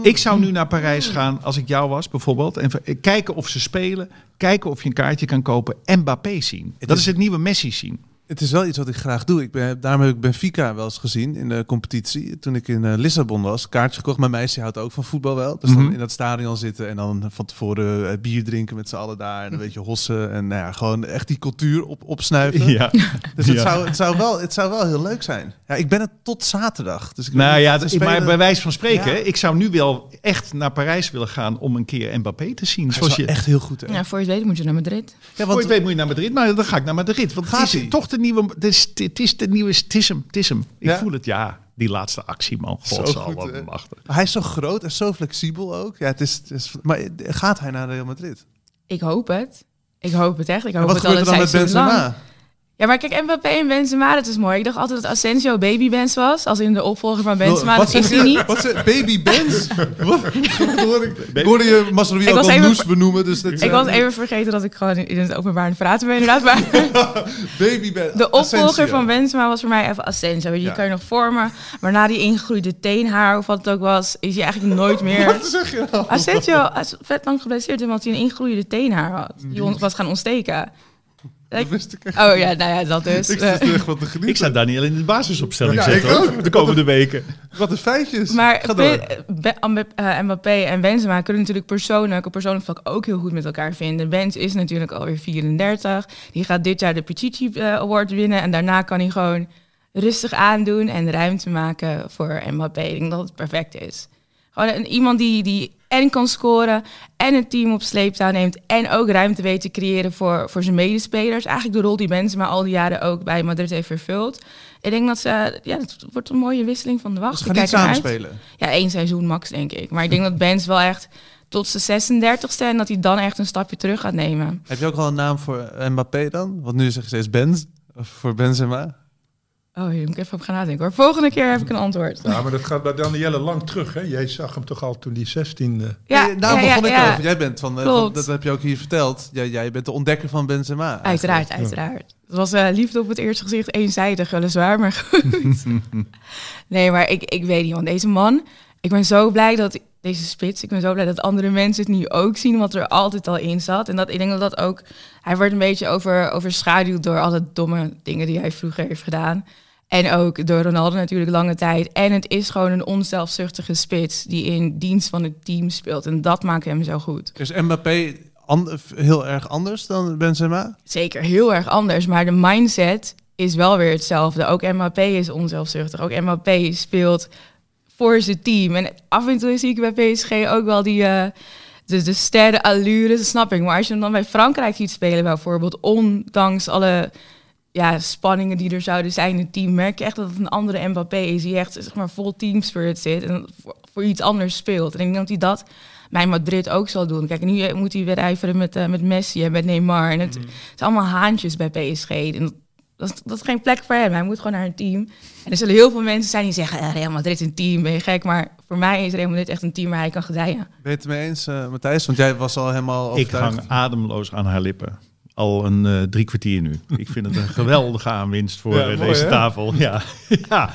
Ik zou nu naar Parijs gaan als ik jou was, bijvoorbeeld. En kijken of ze spelen. Kijken of je een kaartje kan kopen. Mbappé zien. Dat is- is het nieuwe Messi zien. Het is wel iets wat ik graag doe. Ik ben, daarom heb ik Benfica wel eens gezien in de competitie. Toen ik in eh, Lissabon was, kaartje gekocht. Mijn meisje houdt ook van voetbal wel. Dus Mhm. dan in dat stadion zitten en dan van tevoren eh, bier drinken met z'n allen daar. En een beetje hossen en nou ja, gewoon echt die cultuur op, opsnuiven. Ja. Dus het, Ja. zou, het, zou wel, het zou wel heel leuk zijn. Ja, ik ben het tot zaterdag. Dus ik Nou ja, spelen- maar bij wijze van spreken, Ja. ik zou nu wel echt naar Parijs willen gaan om een keer Mbappé te zien. Hij is Zoals je, echt heel goed. Hè? Ja, voor je het weet moet je naar Madrid. Ja, Voor je het weet moet je naar Madrid, maar dan ga ik naar Madrid. Want Gaat hij? toch de nieuwe, het is, het is de nieuwe, het is hem, het is hem. Ik Ja? voel het, ja. Die laatste actie, man. Zo God zal hè? machtig. hij is zo groot en zo flexibel ook. Ja, het is, het is, maar gaat hij naar Real Madrid? Ik hoop het. Ik hoop het echt. Ik En hoop wat het al gebeurt er dan met. Benzema? Ja, maar kijk, Mbappé en Benzema, dat is mooi. Ik dacht altijd dat Asensio baby Benz was, als in de opvolger van Benzema. Dat is hij niet. Wat zeg- Baby Benz? Wat? Ik? Ik hoorde je ook was al Noes benoemen. Dus dat, Ik was even vergeten dat ik gewoon in het openbaar aan het praten ben, inderdaad. Maar Baby Benz. de opvolger Asensio. van Benzema was voor mij even Asensio. Weet je, Ja. kan je nog vormen. Maar na die ingegroeide teenhaar, of wat het ook was, is hij eigenlijk nooit meer... Wat zeg je nou? Asensio is vet lang geblesseerd omdat hij een ingegroeide teenhaar had. Die ons was gaan ontsteken. Dat wist ik echt. Oh ja, nou ja, dat dus. Ik zit er echt van te genieten. Ik zou Daniel in de basisopstelling Ja, zetten ik ook. de komende weken. Wat een feitjes. Maar Ga door. Be- Be- Am- eh, Mbappé en Benzema kunnen natuurlijk persoonlijk op persoonlijk vlak ook heel goed met elkaar vinden. Benz is natuurlijk alweer 34. Die gaat dit jaar de Pichichi eh, Award winnen. En daarna kan hij gewoon rustig aandoen en ruimte maken voor Mbappé. Ik denk dat het perfect is. Gewoon een, iemand die, die en kan scoren en het team op sleeptouw neemt en ook ruimte weet te creëren voor, voor zijn medespelers. Eigenlijk de rol die Benzema al die jaren ook bij Madrid heeft vervuld. Ik denk dat ze, ja, het wordt een mooie wisseling van de wacht. Ze gaan niet samen spelen. Ja, één seizoen max, denk ik. Maar ik denk dat Benz wel echt tot zijn 36ste en dat hij dan echt een stapje terug gaat nemen. Heb je ook al een naam voor Mbappé dan? Want nu zeggen ze steeds Benz. Of voor Benzema. Oh, hier moet ik even op gaan nadenken hoor. Volgende keer heb ik een antwoord. Ja, maar dat gaat bij Danielle lang terug. Hè? Jij zag hem toch al toen hij 16... eh, Ja, nou ja, begon ik ja. over. Jij bent van, eh, Klopt. van- dat heb je ook hier verteld. Jij, jij bent de ontdekker van Benzema. eigenlijk. Uiteraard, uiteraard. Het was eh, liefde op het eerste gezicht eenzijdig, weliswaar, maar goed. nee, maar ik, ik weet niet, want deze man... Ik ben zo blij dat deze spits, ik ben zo blij dat andere mensen het nu ook zien, wat er altijd al in zat. En dat, ik denk dat dat ook... Hij wordt een beetje over, overschaduwd door alle domme dingen die hij vroeger heeft gedaan. En ook door Ronaldo natuurlijk lange tijd. En het is gewoon een onzelfzuchtige spits die in dienst van het team speelt. En dat maakt hem zo goed. Is Mbappé heel erg anders dan Benzema? zeker heel erg anders. Maar de mindset is wel weer hetzelfde. Ook Mbappé is onzelfzuchtig. Ook Mbappé speelt voor zijn team. En af en toe zie ik bij PSG ook wel die... eh, de, de sterren allure, snap ik. Maar als je hem dan bij Frankrijk ziet spelen bijvoorbeeld... ondanks alle ja, spanningen die er zouden zijn in het team... merk je echt dat het een andere Mbappé is... die echt zeg maar, vol team spirit zit en voor, voor iets anders speelt. En ik denk dat hij dat bij Madrid ook zal doen. Kijk, nu moet hij wedijveren met, eh, met Messi en met Neymar. En het, het is allemaal haantjes bij PSG. En dat, dat, is, dat is geen plek voor hem. Hij moet gewoon naar een team. En er zullen heel veel mensen zijn die zeggen... "Eh, Real Madrid een team, ben je gek? Maar voor mij is Real Madrid echt een team waar hij kan gedijen. Ben je het ermee eens, eh, Matthijs? Want jij was al helemaal Ik overtuigd. hang ademloos aan haar lippen. Al een eh, drie kwartier nu. Ik vind het een geweldige aanwinst voor Ja, eh, mooi, deze hè? tafel. Ja. ja.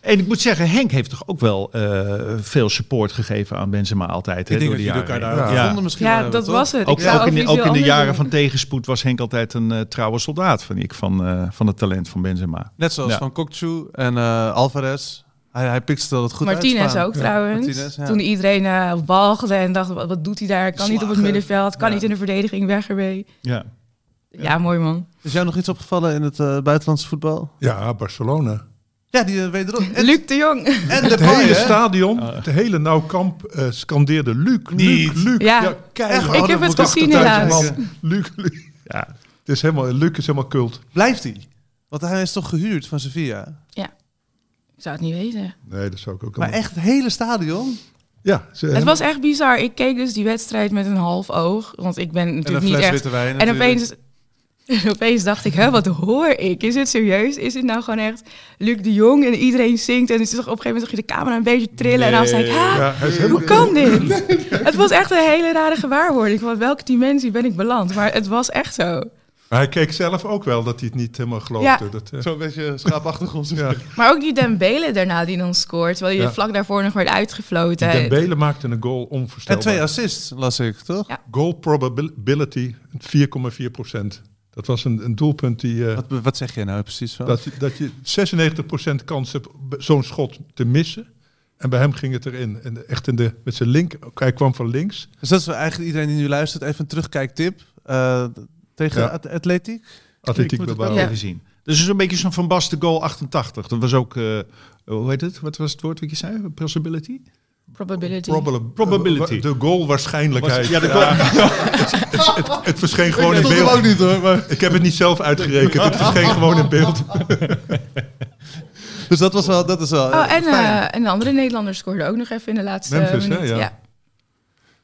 En ik moet zeggen, Henk heeft toch ook wel eh, veel support gegeven aan Benzema altijd. hè, Ik denk door dat de jullie elkaar daar Ja. vonden misschien. Ja, dat toch? was het. Ook, ook in, de, ook in de jaren doen. van tegenspoed was Henk altijd een eh, trouwe soldaat, vind ik, van, eh, van het talent van Benzema. Net zoals Ja. van Kokchu en eh, Alvarez. Hij, hij pikte dat goed Martinez uit, ook trouwens. Martinez, ja. Toen iedereen eh walgde en dacht, wat, wat doet hij daar? Kan niet op het middenveld, kan Ja. niet in de verdediging, weg ermee. Ja. Ja, mooi man. Is jou nog iets opgevallen in het eh, buitenlandse voetbal? Ja, Barcelona. Ja, die uh, wederom. En, Luc de Jong. en Het Depay, hele stadion, het hele nauwkamp eh scandeerde Luc, Niet. Luc, Luc. Ja. keihard. Echt? Ik heb het gezien 80.000 helaas. Luc, Luc. Ja. Het is helemaal, Luc is helemaal cult. Blijft hij? Want hij is toch gehuurd van Sevilla? Ik zou het niet weten. Nee, dat zou ik ook Maar allemaal- echt het hele stadion? Ja, ze, Het was echt bizar. Ik keek dus die wedstrijd met een half oog. Want ik ben En een natuurlijk niet fles echt... witte wijn En natuurlijk. opeens, en opeens dacht ik, hè, wat hoor ik? Is het serieus? Is het nou gewoon echt Luc de Jong en iedereen zingt? En het is toch op een gegeven moment zag je de camera een beetje trillen. En dan zei ik, Ja, hoe kan dit? Het was echt een hele rare gewaarwording. Van welke dimensie ben ik beland? Maar het was echt zo. Maar hij keek zelf ook wel dat hij het niet helemaal geloofde. Ja. Dat, eh, Zo'n beetje schaapachtig ons. ja. Maar ook die Dembele daarna die dan scoort. Terwijl je Ja. vlak daarvoor nog werd uitgefloten. Dembele maakte een goal En onvoorstelbaar. twee assists, las ik, toch? Ja. Goal probability 4,4 procent. Dat was een, een doelpunt die... eh, Wat, wat zeg jij nou precies van? dat, je- dat je 96% kans hebt zo'n schot te missen. En bij hem ging het erin. En echt in de, met zijn link, hij kwam van links. Dus dat is eigenlijk iedereen die nu luistert, even een terugkijktip. Eh tegen Ja. At- Atletiek. Atletiek wel Bilbao. Ja. even zien. Dus zo'n beetje zo'n Van Basten goal 88. Dat was ook, eh, hoe heet het? Wat was het woord wat je zei? Possibility? Probability. Probability. eh, De goal waarschijnlijkheid. Ja, de goal- het, het, het verscheen gewoon in beeld. ook niet hoor, maar... Ik heb het niet zelf uitgerekend. Het verscheen gewoon in beeld. Dus dat was wel, dat is wel Oh, en, fijn. eh, en de andere Nederlanders scoorden ook nog even in de laatste Memphis, hè, minuut. ja.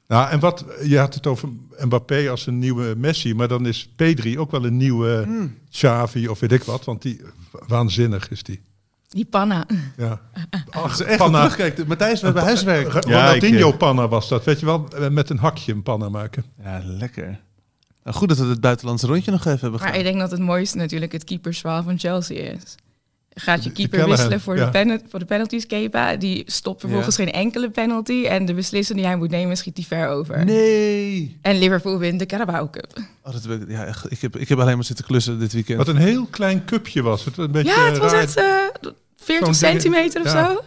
Nou, en wat, je had het over Mbappé als een nieuwe Messi, maar dan is Pedri ook wel een nieuwe Hmm. Xavi of weet ik wat, want die, waanzinnig is die. Die panna. Ja. Als je echt Panna. Terugkijkt, Matthijs, we hebben huiswerk. Ja, Ronaldinho ik, eh, panna was dat, weet je wel, eh, met een hakje een panna maken. Ja, lekker. Nou, goed dat we het buitenlandse rondje nog even hebben Maar gedaan. ik denk dat het mooiste natuurlijk het keepersverhaal van Chelsea is. Gaat je De- de keeper wisselen voor, ja. de penal- voor de penalties, Kepa. Die stopt vervolgens geen enkele penalty. En de beslissing die hij moet nemen, schiet hij ver over. Nee. En Liverpool wint de Carabao Cup. Oh, dat, ik- ja, echt, ik, heb, ik heb alleen maar zitten klussen dit weekend. Wat een heel klein cupje was het. Een beetje Ja, het was raar. echt eh 40 Zo'n ding- centimeter of ja. zo.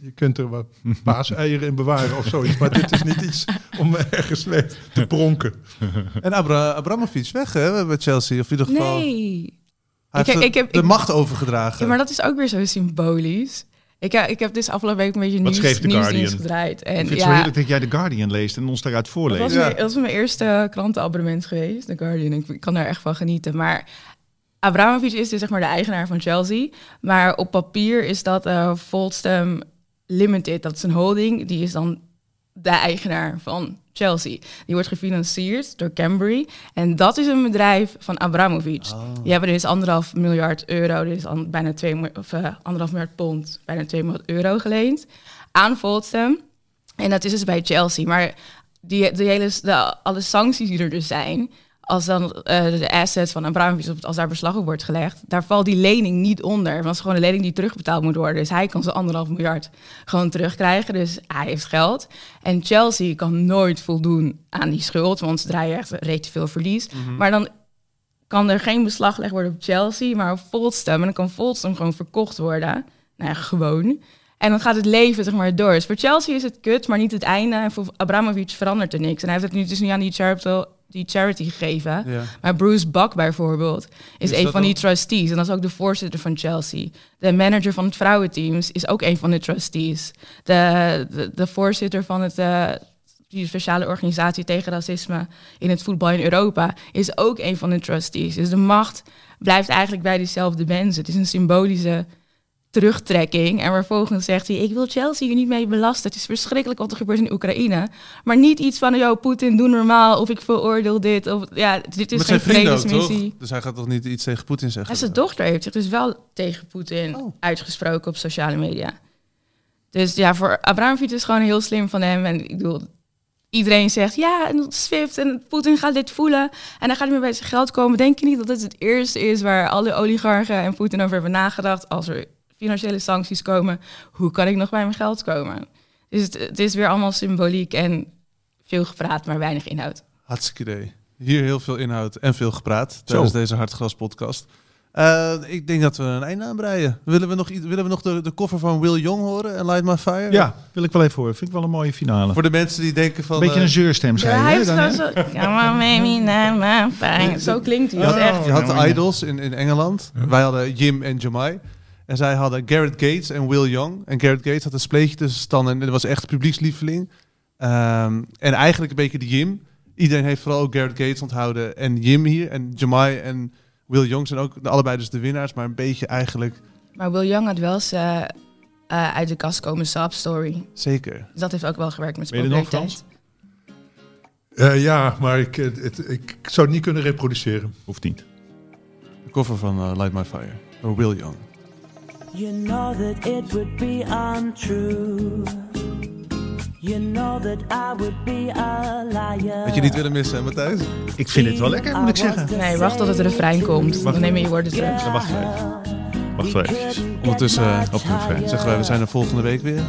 Je kunt er wat paaseieren in bewaren of zoiets. Maar dit is niet iets om ergens mee te pronken. En Abra Abramovic weg hè, bij Chelsea. Of in ieder geval, Nee. hij Ik- heeft de, ik heb- de ik- macht overgedragen. Ja, maar dat is ook weer zo symbolisch. Ik, ik heb dus afgelopen week een beetje nieuws, schreef de nieuwsdienst Guardian? gedraaid. Ik En vind het zo ja, heerlijk dat jij de Guardian leest en ons daaruit dat voorleest. was, Ja. mijn, dat was mijn eerste krantenabonnement geweest, The Guardian. Ik, ik kan daar echt van genieten. Maar Abramovic is dus zeg maar de eigenaar van Chelsea. Maar op papier is dat Volstem Limited. Dat is een holding. Die is dan de eigenaar van Chelsea. Die wordt gefinancierd door Cambry. En dat is een bedrijf van Abramovic. Die hebben dus anderhalf miljard euro, dus an- bijna twee, of, eh, anderhalf miljard pond, bijna 2 miljard euro geleend aan Volstem. En dat is dus bij Chelsea. Maar die, de hele, de, alle sancties die er dus zijn, als dan eh, de assets van Abramovic, op- als daar beslag op wordt gelegd, daar valt die lening niet onder. Want dat is gewoon een lening die terugbetaald moet worden. Dus hij kan zijn anderhalf miljard gewoon terugkrijgen. Dus hij heeft geld. En Chelsea kan nooit voldoen aan die schuld, want ze draaien echt reet veel verlies. Maar dan kan er geen beslag gelegd worden op Chelsea, maar op Volstem. En dan kan Volstem gewoon verkocht worden. Nou ja, gewoon. En dan gaat het leven zeg maar door. Dus voor Chelsea is het kut, maar niet het einde. En voor Abramovic verandert er niks. En hij heeft het nu dus nu aan die charity, die charity gegeven. Ja. Maar Bruce Buck bijvoorbeeld is, Is een van die trustees. En dat is ook de voorzitter van Chelsea. De manager van het vrouwenteams is ook een van de trustees. De, de, de voorzitter van het, eh, die speciale organisatie tegen racisme in het voetbal in Europa is ook een van de trustees. Dus de macht blijft eigenlijk bij diezelfde mensen. Het is een symbolische terugtrekking. En vervolgens zegt hij, ik wil Chelsea hier niet mee belasten. Het is verschrikkelijk wat er gebeurt in Oekraïne. Maar niet iets van, yo, Poetin, doe normaal. Of ik veroordeel dit. Of, ja, dit is geen vredesmissie. Dus hij gaat toch niet iets tegen Poetin zeggen? En zijn dochter heeft zich dus wel tegen Poetin Oh. uitgesproken op sociale media. Dus ja, voor Abramovic is gewoon heel slim van hem. En ik bedoel, iedereen zegt ja, en Swift en Poetin gaat dit voelen. En dan gaat hij meer bij zijn geld komen. Denk je niet dat dit het eerste is waar alle oligarchen en Poetin over hebben nagedacht als er financiële sancties komen? Hoe kan ik nog bij mijn geld komen? Dus het, het is weer allemaal symboliek en veel gepraat, maar weinig inhoud. Hartstikke idee. Hier heel veel inhoud en veel gepraat tijdens deze Hartgras podcast. Eh, ik denk dat we een einde aanbreien. Willen we nog, iets- willen we nog de, de koffer van Will Young horen en Light My Fire? Ja, wil ik wel even horen. Vind ik wel een mooie finale. Voor de mensen die denken van... Een beetje eh, een zeurstem Ja, zijn. hij hè, heeft dan, zo... Zo klinkt hij. Dat is echt... Je had de Idols in, in Engeland. Wij hadden Jim en Jamai. En zij hadden Garrett Gates en Will Young. En Garrett Gates had een spleetje tussen staan en dat was echt publiekslieveling. Ehm, en eigenlijk een beetje de Jim. Iedereen heeft vooral ook Garrett Gates onthouden en Jim hier. En Jamai en Will Young zijn ook allebei dus de winnaars. Maar een beetje eigenlijk Maar Will Young had wel zijn eh, uit de kast komen sob story. zeker. Dus dat heeft ook wel gewerkt met populariteit. Eh, ja, maar ik, eh, het, ik zou het niet kunnen reproduceren. Hoeft niet. De cover van Light My Fire. Door Will Young. You know that it would be untrue. You know that I would be a liar. Had je niet willen missen, Matthijs? Ik vind het wel lekker, moet ik zeggen. Nee, wacht tot het refrein komt. Dan neem je je woorden terug. Dan wacht even. Wacht wel even. Ondertussen eh, Op de refrein. zeggen wij, we zijn er volgende week weer.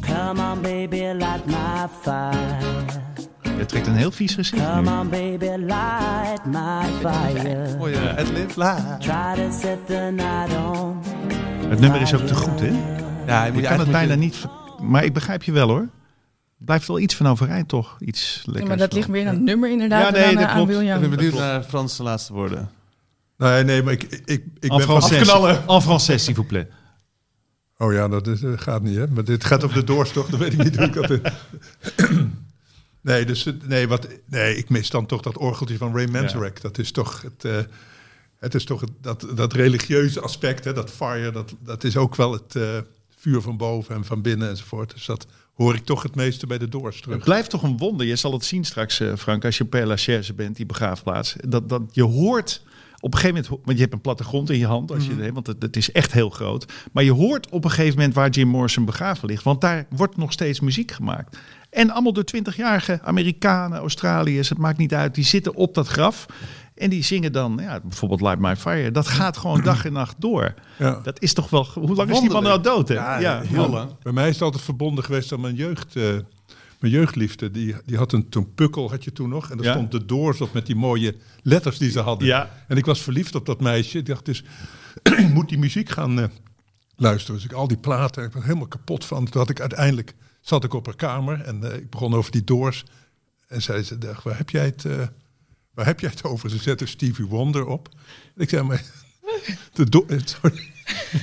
Come on, baby, light my fire. Je trekt een heel vies gezicht nu. Come on, baby, light my fire. Mooie adlib. Try to set the night on. Het nummer is ook te goed, hè? Ja, je kan het bijna niet... Maar ik begrijp je wel, hoor. Blijft wel iets van overeind, toch? Iets lekkers. Ja, maar dat ligt meer aan het nummer inderdaad. Ja, nee, dan dat aan, aan klopt. Ik ben benieuwd naar Frans de laatste woorden. Nee, nee, maar ik, ik, ik En ben van français. afknallen. En s'il vous plaît. Oh ja, dat is, eh, gaat niet, hè? Maar dit gaat over de doorstocht, dan weet ik niet hoe ik dat... nee, dus, nee, wat, nee, ik mis dan toch dat orgeltje van Ray Manzarek. Dat is toch het... eh, het is toch dat, dat religieuze aspect, hè, dat fire, dat, dat is ook wel het eh, vuur van boven en van binnen enzovoort. Dus dat hoor ik toch het meeste bij de Doors terug. Het blijft toch een wonder. Je zal het zien straks, eh, Frank, als je Père Lachaise bent, die begraafplaats. Dat, dat je hoort op een gegeven moment, want je hebt een plattegrond in je hand, als je, hè, want het, het is echt heel groot. Maar je hoort op een gegeven moment waar Jim Morrison begraven ligt, want daar wordt nog steeds muziek gemaakt. En allemaal door 20-jarige Amerikanen, Australiërs, het maakt niet uit, die zitten op dat graf. En die zingen dan, ja, bijvoorbeeld Light My Fire. Dat gaat gewoon dag en nacht door. Ja. Dat is toch wel... Hoe lang is die man nou dood, hè? Ja, heel lang. Bij mij is het altijd verbonden geweest aan mijn jeugd. eh, mijn jeugdliefde, die, die had een toen pukkel, had je toen nog. En daar Ja. stond de Doors op met die mooie letters die ze hadden. Ja. En ik was verliefd op dat meisje. Ik dacht dus, ik moet die muziek gaan eh, luisteren. Dus ik al die platen, ik was helemaal kapot van. Toen had ik uiteindelijk, zat ik op haar kamer en eh, ik begon over die Doors. En zei ze, dacht, waar heb jij het, waar heb jij het over? Ze zette Stevie Wonder op. Ik zei, maar... De Do- eh, sorry.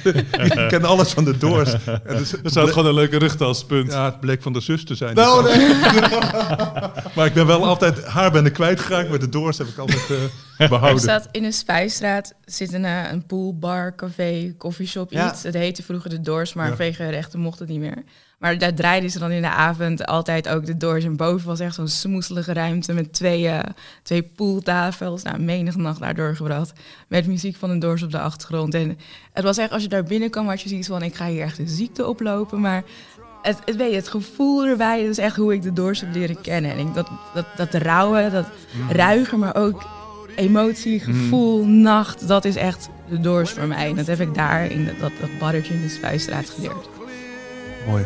ik ken alles van de Doors. En dus, Dat zou gewoon een leuke rugtaspunt. ja, het bleek van de zus te zijn. Nou, Die nee. maar ik ben wel altijd, haar ben ik kwijtgeraakt, maar de Doors heb ik altijd eh, Er behouden. staat in de Spijstraat zit een, eh, een pool, bar, café, coffeeshop, Ja. iets. Het heette vroeger de Doors, maar Ja. vanwege rechten mocht het niet meer. Maar daar draaiden ze dan in de avond altijd ook de Doors. En boven was echt zo'n smoeselige ruimte met twee, eh, twee pooltafels. Nou, menig nacht daar doorgebracht. Met muziek van de Doors op de achtergrond. En het was echt, als je daar binnenkwam, had je zoiets van... ik ga hier echt een ziekte oplopen, maar... Het, het, weet je, het gevoel erbij, dat is echt hoe ik de Doors heb leren kennen. En ik, dat, dat, dat rauwe, dat ruiger, maar ook emotie, gevoel, nacht, dat is echt de Doors voor mij. En dat heb ik daar in dat, dat, dat barretje in de Spuistraat geleerd. Mooi.